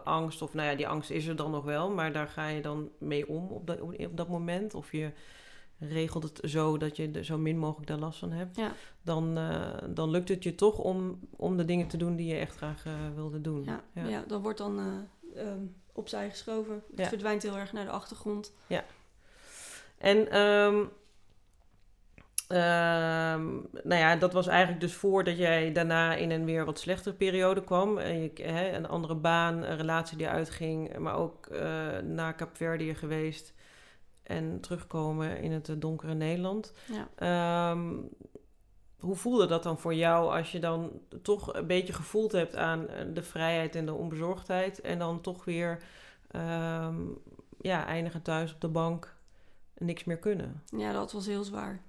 angst, of nou ja, die angst is er dan nog wel, maar daar ga je dan mee om op dat, op dat moment. Of je regelt het zo dat je er zo min mogelijk daar last van hebt. Ja. Dan, dan lukt het je toch om, om de dingen te doen die je echt graag wilde doen. Ja, ja. ja dat wordt dan um, opzij geschoven. Het ja. verdwijnt heel erg naar de achtergrond. Ja. En um, Um, nou ja, dat was eigenlijk dus voordat jij daarna in een weer wat slechtere periode kwam. En je, hè, een andere baan, een relatie die uitging, maar ook uh, naar Capverdië geweest en terugkomen in het donkere Nederland. Ja. Um, hoe voelde dat dan voor jou als je dan toch een beetje gevoeld hebt aan de vrijheid en de onbezorgdheid en dan toch weer um, ja, eindigen thuis op de bank niks meer kunnen? Ja, dat was heel zwaar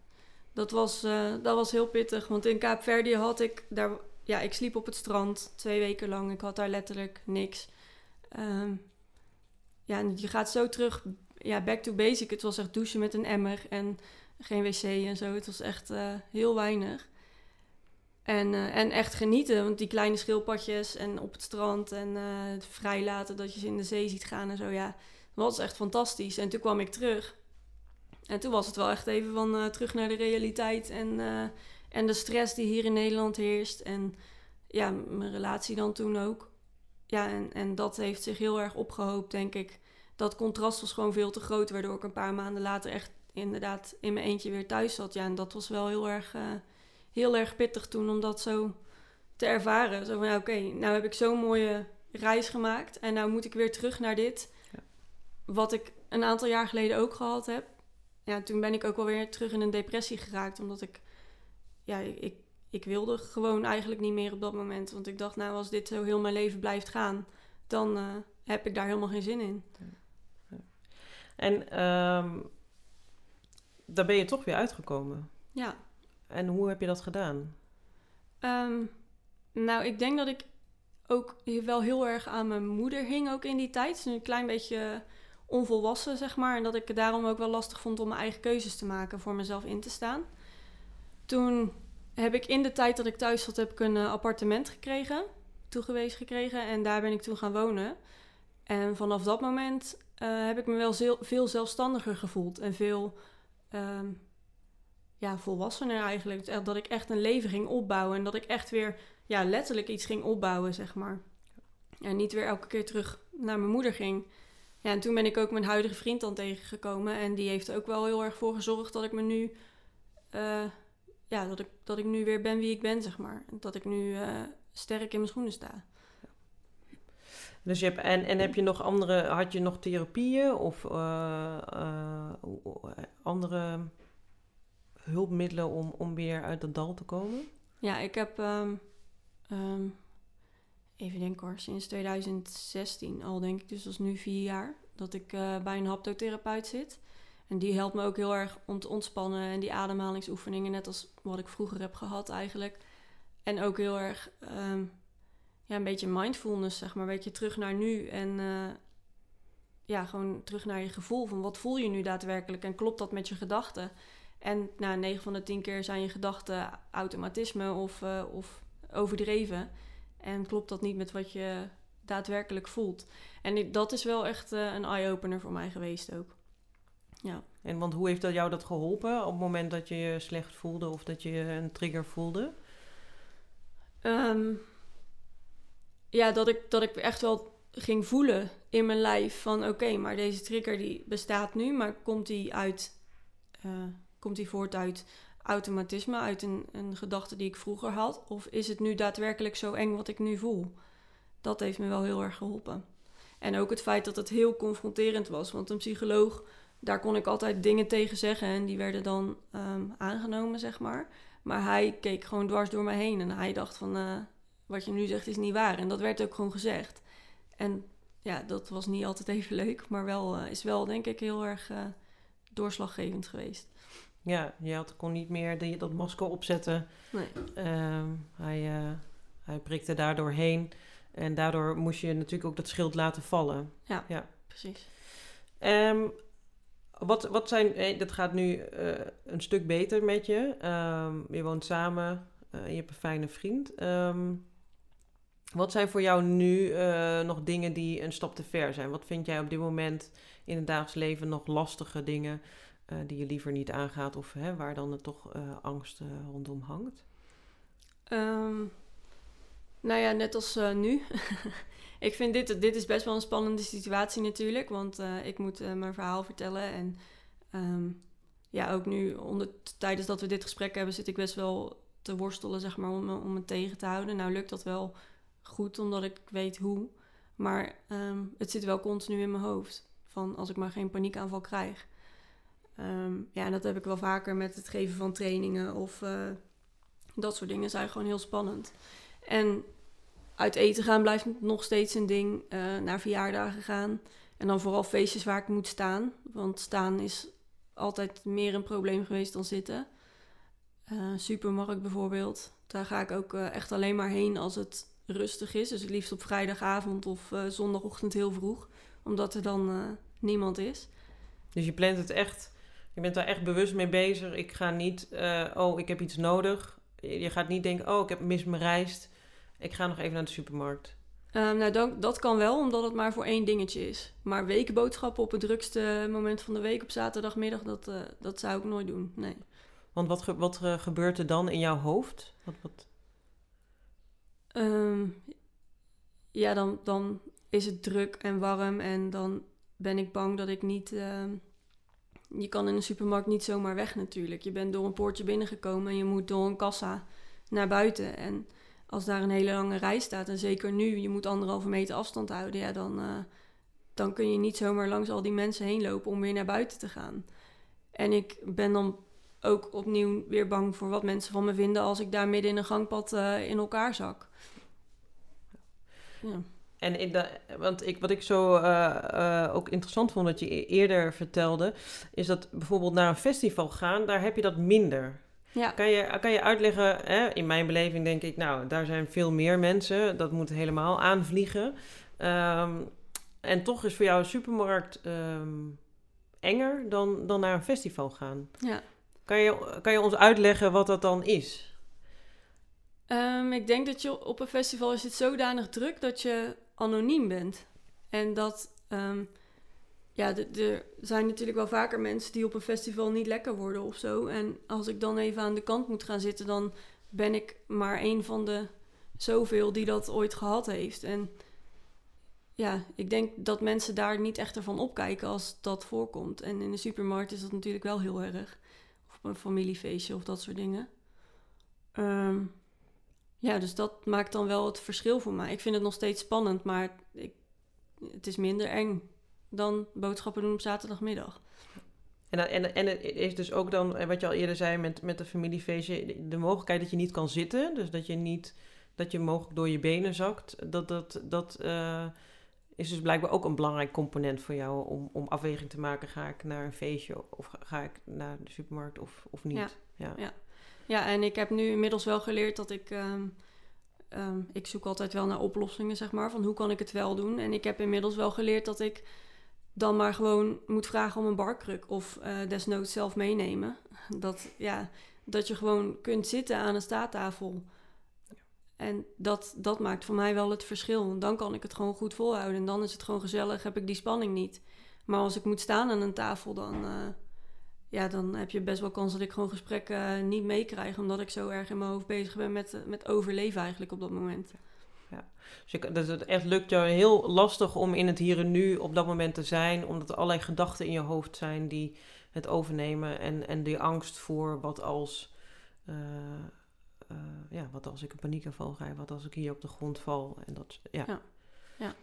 dat was, uh, dat was heel pittig. Want in Kaapverdië had ik daar... Ja, ik sliep op het strand twee weken lang. Ik had daar letterlijk niks. Um, ja, en je gaat zo terug... Ja, back to basic. Het was echt douchen met een emmer en geen wc en zo. Het was echt uh, heel weinig. En, uh, en echt genieten, want die kleine schildpadjes en op het strand en het vrijlaten dat je ze in de zee ziet gaan en zo, ja, dat was echt fantastisch. En toen kwam ik terug en toen was het wel echt even van terug naar de realiteit en, en de stress die hier in Nederland heerst. En ja, mijn relatie dan toen ook. Ja, en, en dat heeft zich heel erg opgehoopt, denk ik. Dat contrast was gewoon veel te groot, waardoor ik een paar maanden later echt inderdaad in mijn eentje weer thuis zat. Ja, en dat was wel heel erg, uh, heel erg pittig toen om dat zo te ervaren. Zo van, ja, oké, okay, nou heb ik zo'n mooie reis gemaakt en nou moet ik weer terug naar dit. Ja. Wat ik een aantal jaar geleden ook gehad heb ja, toen ben ik ook wel weer terug in een depressie geraakt. Omdat ik, ja, ik, ik wilde gewoon eigenlijk niet meer op dat moment. Want ik dacht, nou, als dit zo heel mijn leven blijft gaan, dan uh, heb ik daar helemaal geen zin in. En um, daar ben je toch weer uitgekomen. Ja. En hoe heb je dat gedaan? Um, nou, ik denk dat ik ook wel heel erg aan mijn moeder hing ook in die tijd. Een klein beetje onvolwassen, zeg maar. En dat ik het daarom ook wel lastig vond om mijn eigen keuzes te maken, voor mezelf in te staan. Toen heb ik in de tijd dat ik thuis zat, heb ik een eh, appartement gekregen, toegewezen gekregen. En daar ben ik toen gaan wonen. En vanaf dat moment eh, heb ik me wel veel zelfstandiger gevoeld. En veel ehm, ja, volwassener eigenlijk. Echt Dat ik echt een leven ging opbouwen. En dat ik echt weer ja, letterlijk iets ging opbouwen, zeg maar. En niet weer elke keer terug naar mijn moeder ging. Ja, en toen ben ik ook mijn huidige vriend dan tegengekomen. En die heeft ook wel heel erg voor gezorgd dat ik me nu... eh, ja, dat ik, dat ik nu weer ben wie ik ben, zeg maar. Dat ik nu eh, sterk in mijn schoenen sta. Dus je hebt, en, en heb je nog andere, had je nog therapieën of eh, eh, andere hulpmiddelen om, om weer uit dat dal te komen? Ja, ik heb... ehm, ehm, even denken hoor, sinds 2016 al denk ik, dus dat is nu vier jaar... dat ik eh, bij een haptotherapeut zit. En die helpt me ook heel erg om te ontspannen... en die ademhalingsoefeningen, net als wat ik vroeger heb gehad eigenlijk. En ook heel erg... ehm, ja, een beetje mindfulness, zeg maar. Een beetje terug naar nu en... eh, ja, gewoon terug naar je gevoel van wat voel je nu daadwerkelijk en klopt dat met je gedachten? En nou, 9 van de 10 keer zijn je gedachten automatisme of, eh, of overdreven. En klopt dat niet met wat je daadwerkelijk voelt. En dat is wel echt eh, een eye-opener voor mij geweest ook. Ja. En want hoe heeft dat jou dat geholpen op het moment dat je je slecht voelde of dat je een trigger voelde? Ehm, ja, dat ik, dat ik echt wel ging voelen in mijn lijf van oké, maar deze trigger die bestaat nu, maar komt die uit, eh, komt die voort uit automatisme, uit een, een gedachte die ik vroeger had? Of is het nu daadwerkelijk zo eng wat ik nu voel? Dat heeft me wel heel erg geholpen. En ook het feit dat het heel confronterend was, want een psycholoog, daar kon ik altijd dingen tegen zeggen en die werden dan ehm, aangenomen, zeg maar. Maar hij keek gewoon dwars door me heen en hij dacht van, eh, wat je nu zegt is niet waar. En dat werd ook gewoon gezegd. En ja, dat was niet altijd even leuk, maar wel, eh, is wel denk ik heel erg eh, doorslaggevend geweest. Ja, je had, kon niet meer dat masker opzetten. Nee. Ehm, hij, eh, hij prikte daardoor heen. En daardoor moest je natuurlijk ook dat schild laten vallen. Precies. Ehm, wat, wat zijn, dat gaat nu een stuk beter met je. Ehm, je woont samen, je hebt een fijne vriend. Wat zijn voor jou nu eh, nog dingen die een stap te ver zijn? Wat vind jij op dit moment in het dagelijks leven nog lastige dingen eh, die je liever niet aangaat of hè, waar dan er toch eh, angst rondom hangt? Ehm, nou ja, net als nu. ik vind dit, dit is best wel een spannende situatie natuurlijk. Want ik moet mijn verhaal vertellen. En ehm, ja, ook nu onder, tijdens dat we dit gesprek hebben... zit ik best wel te worstelen, zeg maar, om, me- om het tegen te houden. Nou lukt dat wel goed, omdat ik weet hoe. Maar ehm, het zit wel continu in mijn hoofd. Van als ik maar geen paniekaanval krijg. Ehm, ja, en dat heb ik wel vaker met het geven van trainingen of... eh, dat soort dingen zijn gewoon heel spannend. En uit eten gaan blijft nog steeds een ding. eh, naar verjaardagen gaan. En dan vooral feestjes waar ik moet staan. Want staan is altijd meer een probleem geweest dan zitten. Eh, supermarkt bijvoorbeeld. Daar ga ik ook echt alleen maar heen als het rustig is. Dus het liefst op vrijdagavond of eh, zondagochtend heel vroeg. Omdat er dan eh, niemand is. Dus je plant het echt, je bent daar echt bewust mee bezig. Ik ga niet, eh, oh, ik heb iets nodig. Je gaat niet denken, oh, ik heb mis mijn rijst. Ik ga nog even naar de supermarkt. Ehm, nou, dan, dat kan wel, omdat het maar voor één dingetje is. Maar wekenboodschappen op het drukste moment van de week op zaterdagmiddag, dat, dat zou ik nooit doen. Nee. Want wat, ge- wat gebeurt er dan in jouw hoofd? Wat, wat... Ehm, ja, dan, dan is het druk en warm en dan ben ik bang dat ik niet... ehm, je kan in een supermarkt niet zomaar weg natuurlijk. Je bent door een poortje binnengekomen en je moet door een kassa naar buiten. En als daar een hele lange rij staat, en zeker nu, je moet anderhalve meter afstand houden, ja, dan, eh, dan kun je niet zomaar langs al die mensen heen lopen om weer naar buiten te gaan. En ik ben dan ook opnieuw weer bang voor wat mensen van me vinden als ik daar midden in een gangpad eh, in elkaar zak. Ja. En in de, want ik, wat ik zo eh, eh, ook interessant vond dat je e- eerder vertelde, is dat bijvoorbeeld naar een festival gaan, daar heb je dat minder. Ja. Kan je, kan je uitleggen, hè? in mijn beleving denk ik, nou, daar zijn veel meer mensen, dat moet helemaal aanvliegen. Ehm, en toch is voor jou een supermarkt ehm, enger dan, dan naar een festival gaan. ja. Kan je, kan je ons uitleggen wat dat dan is? Ehm, ik denk dat je op een festival is het zodanig druk dat je anoniem bent. En dat, ehm, ja, er zijn natuurlijk wel vaker mensen die op een festival niet lekker worden of zo. En als ik dan even aan de kant moet gaan zitten, dan ben ik maar een van de zoveel die dat ooit gehad heeft. En ja, ik denk dat mensen daar niet echt ervan opkijken als dat voorkomt. En in de supermarkt is dat natuurlijk wel heel erg. Een familiefeestje of dat soort dingen. Ehm, ja, dus dat maakt dan wel het verschil voor mij. Ik vind het nog steeds spannend, maar ik, het is minder eng dan boodschappen doen op zaterdagmiddag. En, en, en het is dus ook dan, eh, wat je al eerder zei met, met de familiefeestje, de mogelijkheid dat je niet kan zitten. Dus dat je niet, dat je mogelijk door je benen zakt. Dat, dat, dat uh, is dus blijkbaar ook een belangrijk component voor jou om, om afweging te maken. Ga ik naar een feestje of ga ik naar de supermarkt of, of niet? Ja, ja. ja. ja en ik heb nu inmiddels wel geleerd dat ik... Um, um, ik zoek altijd wel naar oplossingen, zeg maar, van hoe kan ik het wel doen. En ik heb inmiddels wel geleerd dat ik dan maar gewoon moet vragen om een barkruk of uh, desnoods zelf meenemen. Dat, ja, dat je gewoon kunt zitten aan een staattafel. En dat, dat maakt voor mij wel het verschil. Dan kan ik het gewoon goed volhouden. En dan is het gewoon gezellig, heb ik die spanning niet. Maar als ik moet staan aan een tafel, dan, uh, ja, dan heb je best wel kans dat ik gewoon gesprekken niet meekrijg. Omdat ik zo erg in mijn hoofd bezig ben met, met overleven eigenlijk op dat moment. Ja. Dus, je, dus het echt lukt jou heel lastig om in het hier en nu op dat moment te zijn. Omdat er allerlei gedachten in je hoofd zijn die het overnemen. En, en die angst voor wat als... uh, ja, wat als ik een paniekaanval krijg, wat als ik hier op de grond val. En dat, ja. ja. ja.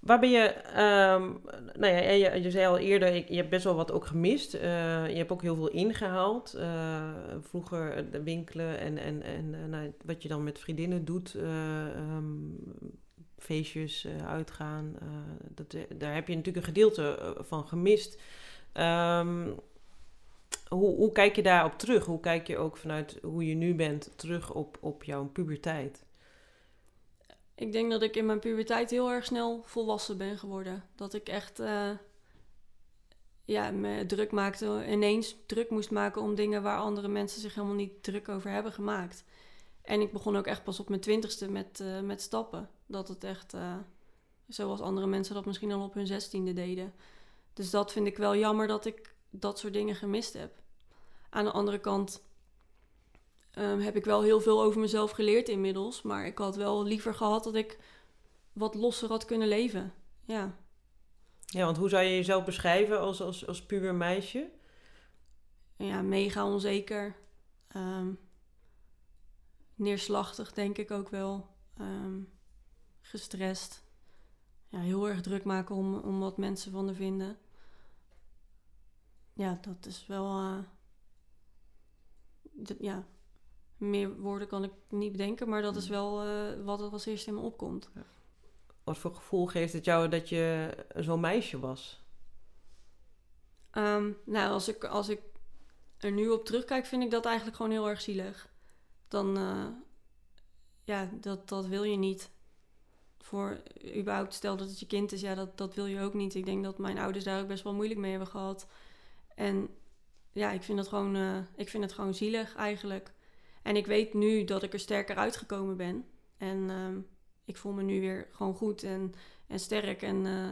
Waar ben je, um, nou ja, je, je, zei al eerder, je hebt best wel wat ook gemist. Uh, je hebt ook heel veel ingehaald. Uh, vroeger de winkelen en, en, en nou, wat je dan met vriendinnen doet. Um, feestjes, uitgaan. dat, daar heb je natuurlijk een gedeelte van gemist. Um, hoe, hoe kijk je daarop terug? Hoe kijk je ook vanuit hoe je nu bent terug op, op jouw puberteit? Ik denk dat ik in mijn puberteit heel erg snel volwassen ben geworden. Dat ik echt uh, ja, me druk maakte, ineens druk moest maken om dingen waar andere mensen zich helemaal niet druk over hebben gemaakt. En ik begon ook echt pas op mijn twintigste met, uh, met stappen. Dat het echt, uh, zoals andere mensen dat misschien al op hun zestiende deden. Dus dat vind ik wel jammer dat ik dat soort dingen gemist heb. Aan de andere kant um, heb ik wel heel veel over mezelf geleerd inmiddels. Maar ik had wel liever gehad dat ik wat losser had kunnen leven. Ja. Ja, want hoe zou je jezelf beschrijven als, als, als puber meisje? Ja, mega onzeker. Um, neerslachtig, denk ik ook wel. Um, gestrest. Ja, heel erg druk maken om, om wat mensen van de vinden ja, dat is wel. Uh, ja, meer woorden kan ik niet bedenken, maar dat is mm. wel uh, wat er als eerste in me opkomt. Ja. Wat voor gevoel geeft het jou dat je zo'n meisje was? Um, nou, als ik, als ik er nu op terugkijk, vind ik dat eigenlijk gewoon heel erg zielig. Dan, uh, ja, dat, dat wil je niet. Voor überhaupt, stel dat het je kind is, ja, dat, dat wil je ook niet. Ik denk dat mijn ouders daar ook best wel moeilijk mee hebben gehad. En ja, ik vind het gewoon, uh, ik vind het gewoon zielig eigenlijk. En ik weet nu dat ik er sterker uitgekomen ben. En uh, ik voel me nu weer gewoon goed en, en sterk. En uh,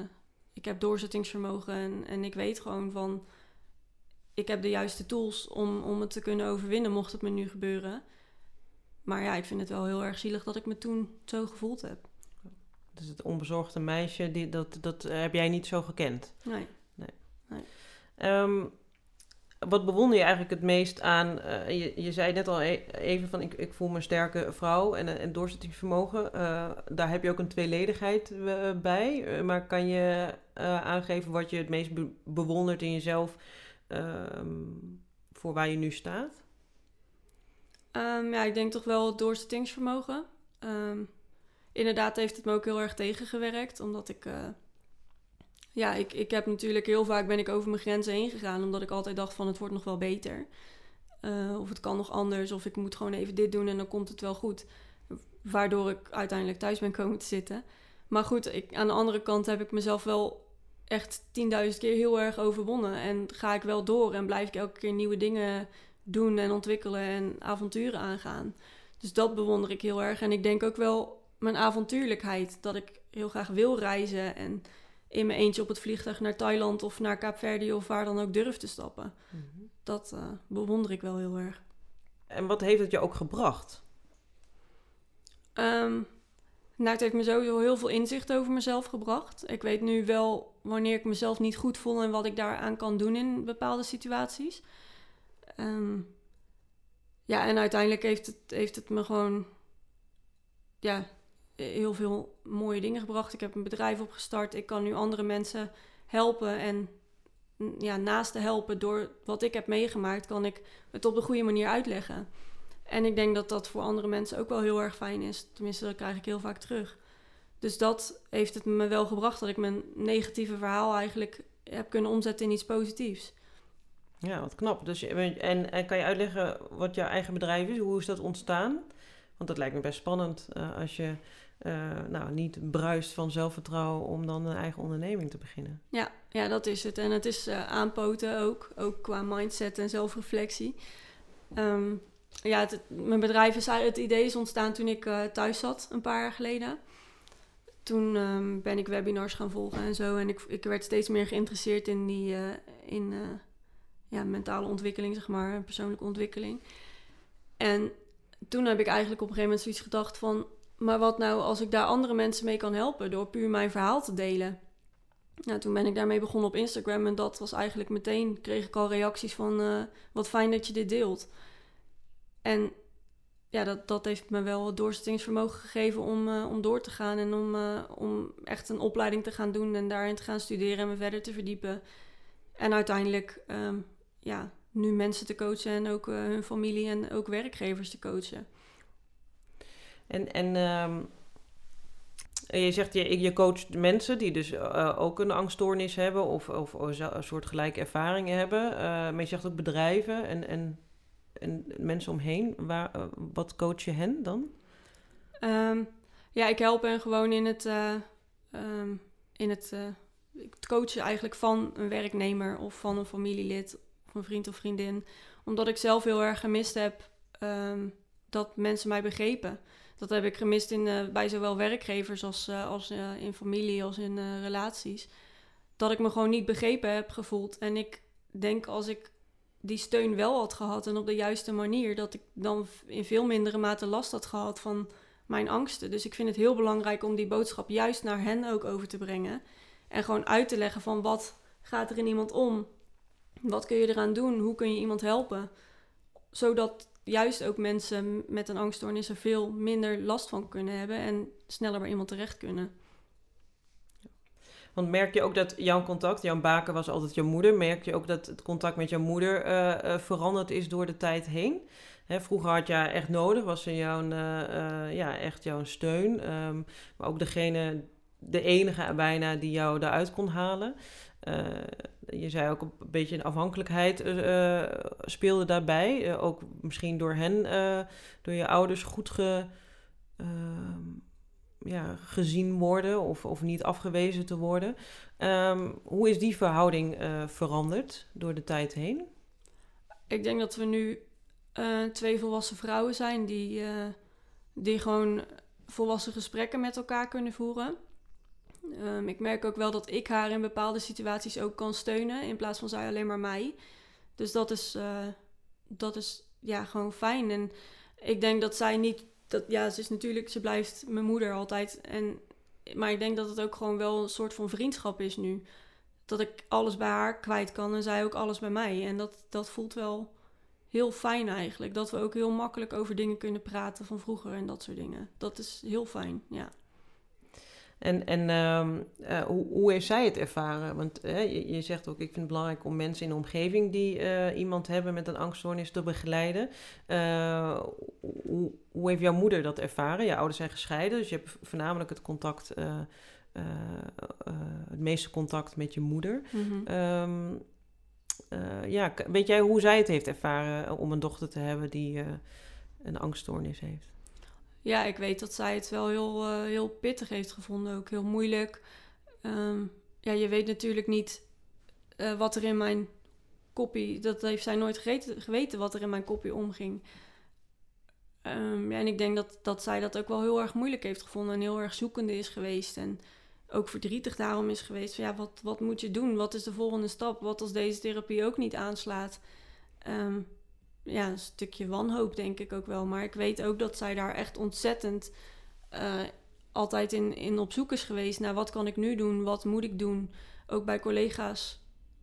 ik heb doorzettingsvermogen. En, en ik weet gewoon van... Ik heb de juiste tools om, om het te kunnen overwinnen, mocht het me nu gebeuren. Maar ja, ik vind het wel heel erg zielig dat ik me toen zo gevoeld heb. Dus het onbezorgde meisje, die, dat, dat heb jij niet zo gekend? Nee. Um, wat bewonder je eigenlijk het meest aan? Uh, je, je, zei net al e-, even van ik, ik voel me een sterke vrouw en een doorzettingsvermogen. Uh, daar heb je ook een tweeledigheid bij. maar kan je aangeven wat je het meest be bewondert in jezelf ehm, voor waar je nu staat? Um, ja, ik denk toch wel het doorzettingsvermogen. Inderdaad heeft het me ook heel erg tegengewerkt, omdat ik ja, ik, ik heb natuurlijk heel vaak ben ik over mijn grenzen heen gegaan. Omdat ik altijd dacht van het wordt nog wel beter. Uh, of het kan nog anders. Of ik moet gewoon even dit doen en dan komt het wel goed. Waardoor ik uiteindelijk thuis ben komen te zitten. Maar goed, ik, aan de andere kant heb ik mezelf wel echt 10.000 keer heel erg overwonnen. En ga ik wel door en blijf ik elke keer nieuwe dingen doen en ontwikkelen en avonturen aangaan. Dus dat bewonder ik heel erg. En ik denk ook wel mijn avontuurlijkheid. Dat ik heel graag wil reizen en in mijn eentje op het vliegtuig naar Thailand of naar Kaapverdi of waar dan ook durf te stappen. Mhm. Dat uh, bewonder ik wel heel erg. En wat heeft het je ook gebracht? Um, nou, het heeft me sowieso heel veel inzicht over mezelf gebracht. Ik weet nu wel wanneer ik mezelf niet goed voel en wat ik daaraan kan doen in bepaalde situaties. Um, ja, en uiteindelijk heeft het, heeft het me gewoon ja, heel veel mooie dingen gebracht. Ik heb een bedrijf opgestart. Ik kan nu andere mensen helpen. En ja, naast te helpen door wat ik heb meegemaakt, kan ik het op de goede manier uitleggen. En ik denk dat dat voor andere mensen ook wel heel erg fijn is. Tenminste, dat krijg ik heel vaak terug. Dus dat heeft het me wel gebracht dat ik mijn negatieve verhaal eigenlijk heb kunnen omzetten in iets positiefs. Ja, wat knap. Dus, en, en kan je uitleggen wat jouw eigen bedrijf is? Hoe is dat ontstaan? Want dat lijkt me best spannend uh, als je nou, niet bruist van zelfvertrouwen om dan een eigen onderneming te beginnen. Ja, ja dat is het. En het is uh, aanpoten ook, ook qua mindset en zelfreflectie. Um, ja, het, mijn bedrijf is het idee is ontstaan toen ik uh, thuis zat, een paar jaar geleden. Toen um, ben ik webinars gaan volgen en zo. En ik, ik werd steeds meer geïnteresseerd in die in, ja, mentale ontwikkeling, zeg maar, persoonlijke ontwikkeling. En toen heb ik eigenlijk op een gegeven moment zoiets gedacht van... maar wat nou als ik daar andere mensen mee kan helpen door puur mijn verhaal te delen? Nou, toen ben ik daarmee begonnen op Instagram en dat was eigenlijk meteen... kreeg ik al reacties van wat fijn dat je dit deelt. En ja, dat, dat heeft me wel het doorzettingsvermogen gegeven om, uh, om door te gaan en om, uh, om echt een opleiding te gaan doen en daarin te gaan studeren en me verder te verdiepen. En uiteindelijk um, ja, nu mensen te coachen en ook hun familie en ook werkgevers te coachen. En, en um, je zegt, je, je coacht mensen die dus ook een angststoornis hebben of, of, een soort gelijke ervaringen hebben. maar je zegt ook bedrijven en, en en mensen omheen, waar, uh, wat coach je hen dan? Um, ja, ik help hen gewoon in het, um, in het, het coachen eigenlijk van een werknemer of van een familielid of een vriend of vriendin. Omdat ik zelf heel erg gemist heb dat mensen mij begrepen. Dat heb ik gemist in, bij zowel werkgevers als, als in familie als in relaties. Dat ik me gewoon niet begrepen heb gevoeld. En ik denk als ik die steun wel had gehad en op de juiste manier, dat ik dan in veel mindere mate last had gehad van mijn angsten. Dus ik vind het heel belangrijk om die boodschap juist naar hen ook over te brengen. En gewoon uit te leggen van wat gaat er in iemand om? Wat kun je eraan doen? Hoe kun je iemand helpen? Zodat juist ook mensen met een angststoornis er veel minder last van kunnen hebben en sneller bij iemand terecht kunnen. Want merk je ook dat jouw contact, jouw baken was altijd jouw moeder, merk je ook dat het contact met jouw moeder uh, uh, veranderd is door de tijd heen? Vroeger had je echt nodig, was ze jouw, uh, ja, echt jouw steun. Um, maar ook degene, de enige bijna die jou daaruit kon halen. Je zei ook een beetje een afhankelijkheid speelde daarbij. ook misschien door hen, door je ouders goed ge ehm, ja, gezien worden of, of niet afgewezen te worden. Um, hoe is die verhouding veranderd door de tijd heen? Ik denk dat we nu twee volwassen vrouwen zijn die, die gewoon volwassen gesprekken met elkaar kunnen voeren. Um, ik merk ook wel dat ik haar in bepaalde situaties ook kan steunen in plaats van zij alleen maar mij. Dus dat is, dat is ja, gewoon fijn. En ik denk dat zij niet dat, ja, ze is natuurlijk, ze blijft mijn moeder altijd. En, maar ik denk dat het ook gewoon wel een soort van vriendschap is nu. Dat ik alles bij haar kwijt kan en zij ook alles bij mij. En dat, dat voelt wel heel fijn eigenlijk. Dat we ook heel makkelijk over dingen kunnen praten van vroeger en dat soort dingen. Dat is heel fijn, ja. En, en uh, hoe, hoe heeft zij het ervaren? Want je, je, zegt ook, ik vind het belangrijk om mensen in de omgeving die uh, iemand hebben met een angststoornis te begeleiden. Uh, hoe, hoe, heeft jouw moeder dat ervaren? Je ouders zijn gescheiden, dus je hebt voornamelijk het contact, het meeste contact met je moeder. Mm -hmm. um, ja, weet jij hoe zij het heeft ervaren om een dochter te hebben die een angststoornis heeft? Ja, ik weet dat zij het wel heel, uh, heel pittig heeft gevonden. Ook heel moeilijk. Um, ja, je weet natuurlijk niet uh, wat er in mijn koppie... Dat heeft zij nooit geweten wat er in mijn koppie omging. Ehm, ja, en ik denk dat, dat zij dat ook wel heel erg moeilijk heeft gevonden en heel erg zoekende is geweest. En ook verdrietig daarom is geweest. Van, ja, wat, wat moet je doen? Wat is de volgende stap? Wat als deze therapie ook niet aanslaat? Ehm, ja, een stukje wanhoop denk ik ook wel. Maar ik weet ook dat zij daar echt ontzettend uh, altijd in, in op zoek is geweest naar wat kan ik nu doen? Wat moet ik doen? Ook bij collega's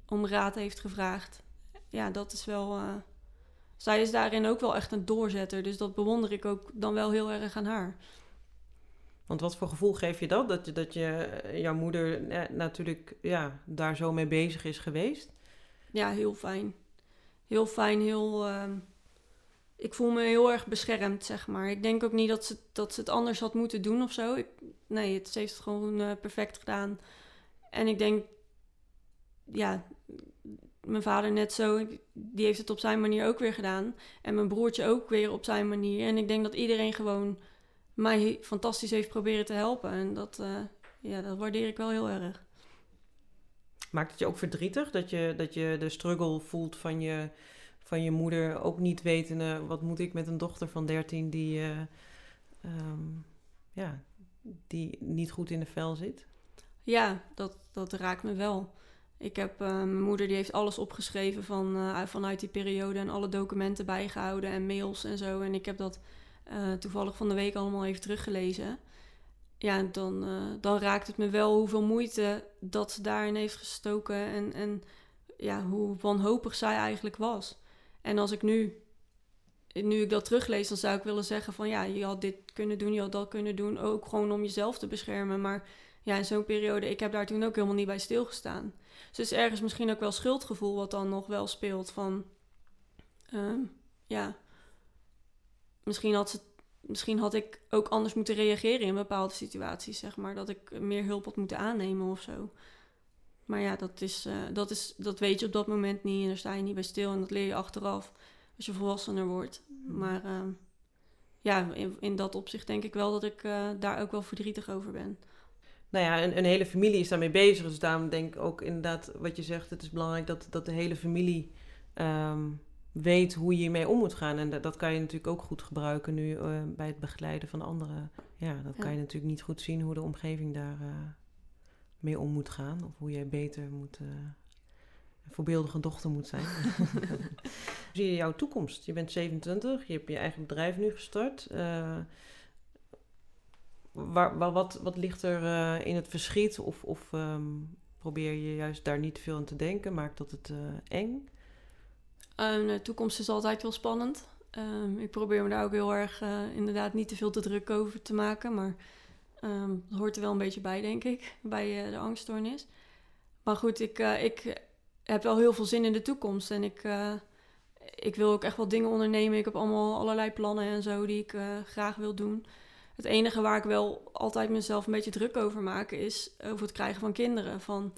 om raad heeft gevraagd. Ja, dat is wel... Uh, zij is daarin ook wel echt een doorzetter. Dus dat bewonder ik ook dan wel heel erg aan haar. Want wat voor gevoel geef je dat? Dat, je, dat je, eh, jouw moeder eh, natuurlijk ja, daar zo mee bezig is geweest? Ja, heel fijn. Heel fijn, heel... Uh, ik voel me heel erg beschermd, zeg maar. Ik denk ook niet dat ze, dat ze het anders had moeten doen of zo. Nee, het, ze heeft het gewoon uh, perfect gedaan. En ik denk... Ja, mijn vader net zo, die heeft het op zijn manier ook weer gedaan. En mijn broertje ook weer op zijn manier. En ik denk dat iedereen gewoon mij fantastisch heeft proberen te helpen. En dat, uh, ja, dat waardeer ik wel heel erg. Maakt het je ook verdrietig dat je, dat je de struggle voelt van je, van je moeder, ook niet wetende wat moet ik met een dochter van 13 die, uh, um, ja, die niet goed in de vel zit? Ja, dat, dat raakt me wel. Ik heb, uh, mijn moeder die heeft alles opgeschreven van, uh, vanuit die periode en alle documenten bijgehouden en mails en zo. En ik heb dat toevallig van de week allemaal even teruggelezen. Ja, dan, uh, dan raakt het me wel hoeveel moeite dat ze daarin heeft gestoken en, en ja, hoe wanhopig zij eigenlijk was. En als ik nu, nu ik dat teruglees, dan zou ik willen zeggen van ja, je had dit kunnen doen, je had dat kunnen doen, ook gewoon om jezelf te beschermen. Maar ja, in zo'n periode, ik heb daar toen ook helemaal niet bij stilgestaan. Dus ergens misschien ook wel schuldgevoel wat dan nog wel speelt van, uh, ja, misschien had, ze, misschien had ik ook anders moeten reageren in bepaalde situaties, zeg maar. Dat ik meer hulp had moeten aannemen of zo. Maar ja, dat, is, uh, dat, is, dat weet je op dat moment niet en daar sta je niet bij stil en dat leer je achteraf als je volwassener wordt. Maar uh, ja, in, in dat opzicht denk ik wel dat ik uh, daar ook wel verdrietig over ben. Nou ja, een, een, hele familie is daarmee bezig. Dus daarom denk ik ook inderdaad wat je zegt. Het is belangrijk dat, dat de hele familie um, weet hoe je hiermee om moet gaan. En dat, dat kan je natuurlijk ook goed gebruiken nu uh, bij het begeleiden van anderen. Ja, dat ja. kan je natuurlijk niet goed zien hoe de omgeving daar uh, mee om moet gaan. Of hoe jij beter moet, uh, een voorbeeldige dochter moet zijn. Zie je jouw toekomst? Je bent 27, je hebt je eigen bedrijf nu gestart. Waar, waar, wat, wat ligt er in het verschiet? Of, of um, probeer je juist daar niet veel aan te denken? Maakt dat het eng? Um, de toekomst is altijd wel spannend. Um, ik probeer me daar ook heel erg uh, inderdaad niet te veel te druk over te maken. Maar dat hoort er wel een beetje bij, denk ik, bij uh, de angststoornis. Maar goed, ik, uh, ik heb wel heel veel zin in de toekomst. En ik, ik wil ook echt wel dingen ondernemen. Ik heb allemaal allerlei plannen en zo die ik graag wil doen. Het enige waar ik wel altijd mezelf een beetje druk over maak... is over het krijgen van kinderen. Van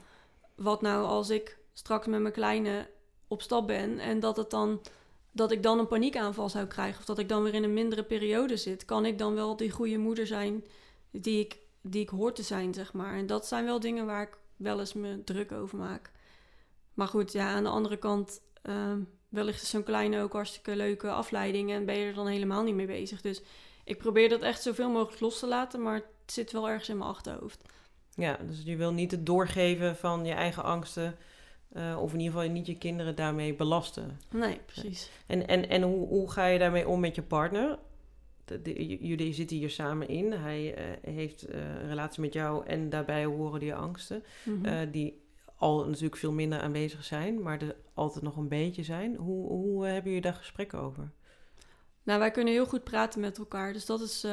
wat nou als ik straks met mijn kleine op stap ben en dat het dan dat ik dan een paniekaanval zou krijgen of dat ik dan weer in een mindere periode zit, kan ik dan wel die goede moeder zijn die ik, die ik hoor te zijn, zeg maar. En dat zijn wel dingen waar ik wel eens me druk over maak. Maar goed, ja, aan de andere kant, uh, wellicht is zo'n kleine ook hartstikke leuke afleiding en ben je er dan helemaal niet mee bezig. Dus ik probeer dat echt zoveel mogelijk los te laten, maar het zit wel ergens in mijn achterhoofd. Ja, dus je wil niet het doorgeven van je eigen angsten uh, of in ieder geval niet je kinderen daarmee belasten. Nee, precies. En, en, en hoe, hoe ga je daarmee om met je partner? De, de, jullie zitten hier samen in. Hij uh, heeft uh, een relatie met jou en daarbij horen die angsten. Mm -hmm. die al natuurlijk veel minder aanwezig zijn, maar er altijd nog een beetje zijn. Hoe, hoe hebben jullie daar gesprekken over? Nou, wij kunnen heel goed praten met elkaar. Dus dat is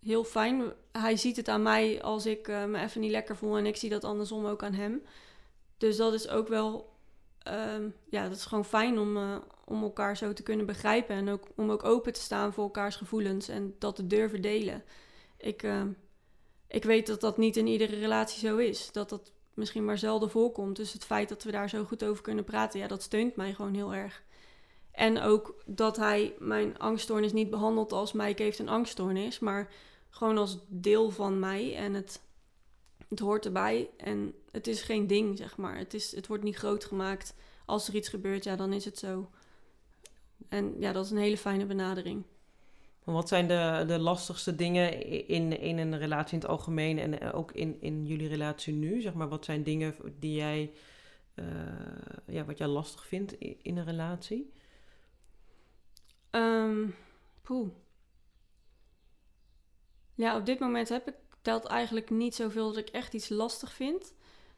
heel fijn. Hij ziet het aan mij als ik me even niet lekker voel en ik zie dat andersom ook aan hem. Dus dat is ook wel, um, ja, dat is gewoon fijn om, uh, om elkaar zo te kunnen begrijpen. En ook om ook open te staan voor elkaars gevoelens en dat te durven delen. Ik, uh, ik weet dat dat niet in iedere relatie zo is. Dat dat misschien maar zelden voorkomt. Dus het feit dat we daar zo goed over kunnen praten, ja, dat steunt mij gewoon heel erg. En ook dat hij mijn angststoornis niet behandelt als Mike heeft een angststoornis, maar gewoon als deel van mij. En het, het hoort erbij. En het is geen ding, zeg maar. Het, is, het wordt niet groot gemaakt. Als er iets gebeurt, ja, dan is het zo. En ja, dat is een hele fijne benadering. Wat zijn de, de lastigste dingen in, in een relatie in het algemeen en eh, ook in, in jullie relatie nu? Zeg maar, wat zijn dingen die jij, uh, ja, wat jij lastig vindt in, een relatie? Um, poeh. Ja, op dit moment heb ik dat eigenlijk niet zoveel dat ik echt iets lastig vind.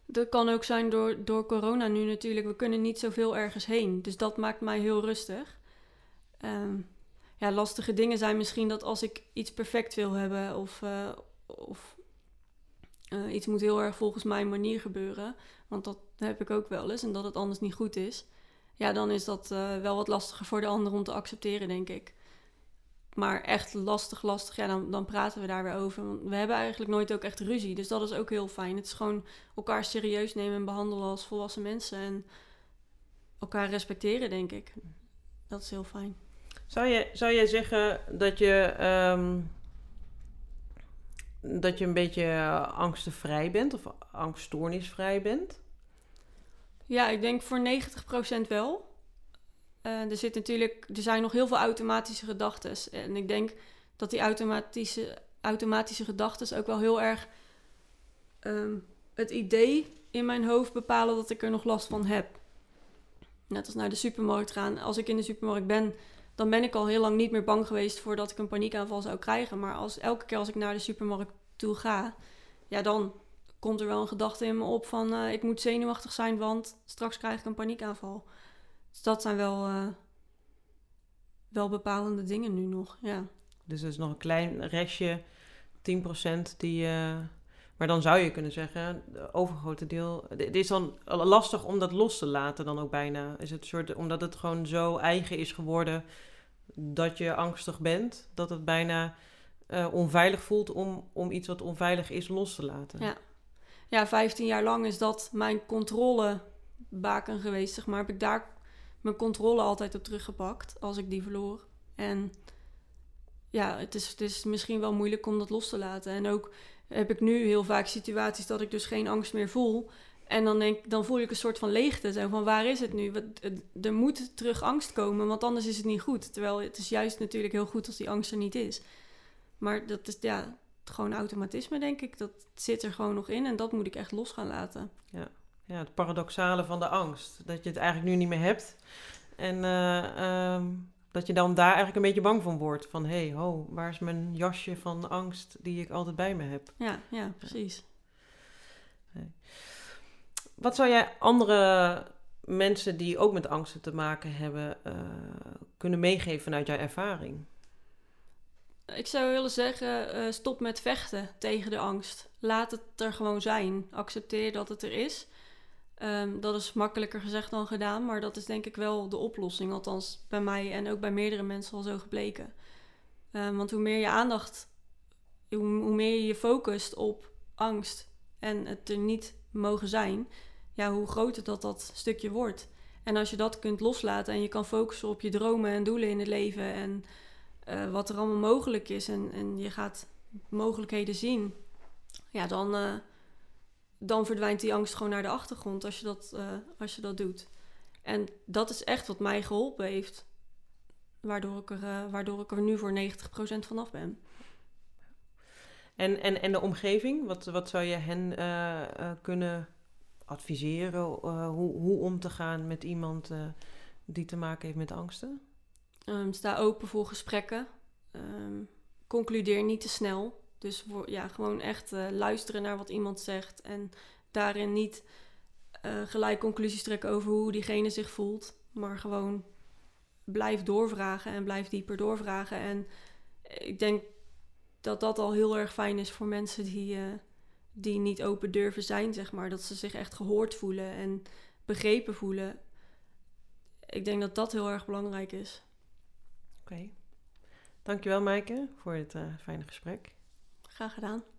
Dat kan ook zijn door, door corona nu natuurlijk. We kunnen niet zoveel ergens heen. Dus dat maakt mij heel rustig. Um, ja, lastige dingen zijn misschien dat als ik iets perfect wil hebben of, uh, of uh, iets moet heel erg volgens mijn manier gebeuren, want dat heb ik ook wel eens en dat het anders niet goed is, ja, dan is dat uh, wel wat lastiger voor de ander om te accepteren, denk ik. Maar echt lastig, lastig, ja, dan, dan praten we daar weer over. Want we hebben eigenlijk nooit ook echt ruzie, dus dat is ook heel fijn. Het is gewoon elkaar serieus nemen en behandelen als volwassen mensen en elkaar respecteren, denk ik. Dat is heel fijn. Zou je, zou jij zeggen dat je, um, dat je een beetje angstenvrij bent of angststoornisvrij bent? Ja, ik denk voor 90% wel. Uh, er, zit natuurlijk, er zijn nog heel veel automatische gedachten. En ik denk dat die automatische, automatische gedachten ook wel heel erg um, het idee in mijn hoofd bepalen dat ik er nog last van heb. Net als naar de supermarkt gaan. Als ik in de supermarkt ben, dan ben ik al heel lang niet meer bang geweest voordat ik een paniekaanval zou krijgen. Maar als, elke keer als ik naar de supermarkt toe ga, ja, dan komt er wel een gedachte in me op van uh, ik moet zenuwachtig zijn, want straks krijg ik een paniekaanval. Dus dat zijn wel, uh, wel bepalende dingen nu nog, ja. Dus er is nog een klein restje, 10% die... Uh, maar dan zou je kunnen zeggen, het overgrote deel... Het is dan lastig om dat los te laten dan ook bijna. Is het soort, omdat het gewoon zo eigen is geworden dat je angstig bent, dat het bijna uh, onveilig voelt om, om iets wat onveilig is los te laten. Ja. ja, 15 jaar lang is dat mijn controlebaken geweest, zeg maar. Heb ik daar mijn controle altijd op teruggepakt als ik die verloor. En ja, het is, het is misschien wel moeilijk om dat los te laten. En ook heb ik nu heel vaak situaties dat ik dus geen angst meer voel. En dan, denk, dan voel ik een soort van leegte. Zo van waar is het nu? Wat, er moet terug angst komen, want anders is het niet goed. Terwijl het is juist natuurlijk heel goed als die angst er niet is. Maar dat is ja, gewoon automatisme, denk ik. Dat zit er gewoon nog in en dat moet ik echt los gaan laten. Ja, ja het paradoxale van de angst. Dat je het eigenlijk nu niet meer hebt. En uh, um, dat je dan daar eigenlijk een beetje bang van wordt. Van hé, hey, ho, waar is mijn jasje van angst die ik altijd bij me heb? Ja, ja precies. Nee. Wat zou jij andere mensen die ook met angsten te maken hebben uh, kunnen meegeven vanuit jouw ervaring? Ik zou willen zeggen, uh, stop met vechten tegen de angst. Laat het er gewoon zijn. Accepteer dat het er is. Um, dat is makkelijker gezegd dan gedaan, maar dat is denk ik wel de oplossing. Althans bij mij en ook bij meerdere mensen al zo gebleken. Um, want hoe meer je aandacht, hoe, meer je je focust op angst en het er niet mogen zijn, ja, hoe groter dat dat stukje wordt. En als je dat kunt loslaten en je kan focussen op je dromen en doelen in het leven en uh, wat er allemaal mogelijk is en, en je gaat mogelijkheden zien, ja, dan, uh, dan verdwijnt die angst gewoon naar de achtergrond als je dat, uh, als je dat doet. En dat is echt wat mij geholpen heeft, waardoor ik er, waardoor ik er nu voor 90% vanaf ben. En, en, en de omgeving, wat, wat zou je hen kunnen adviseren hoe, hoe om te gaan met iemand die te maken heeft met angsten? Um, sta open voor gesprekken. Um, concludeer niet te snel. Dus voor, ja, gewoon echt uh, luisteren naar wat iemand zegt. En daarin niet gelijk conclusies trekken over hoe diegene zich voelt. Maar gewoon blijf doorvragen en blijf dieper doorvragen. En ik denk dat dat al heel erg fijn is voor mensen die die niet open durven zijn, zeg maar. Dat ze zich echt gehoord voelen en begrepen voelen. Ik denk dat dat heel erg belangrijk is. Oké. Okay. Dankjewel, Maaike, voor uh, fijne gesprek. Graag gedaan.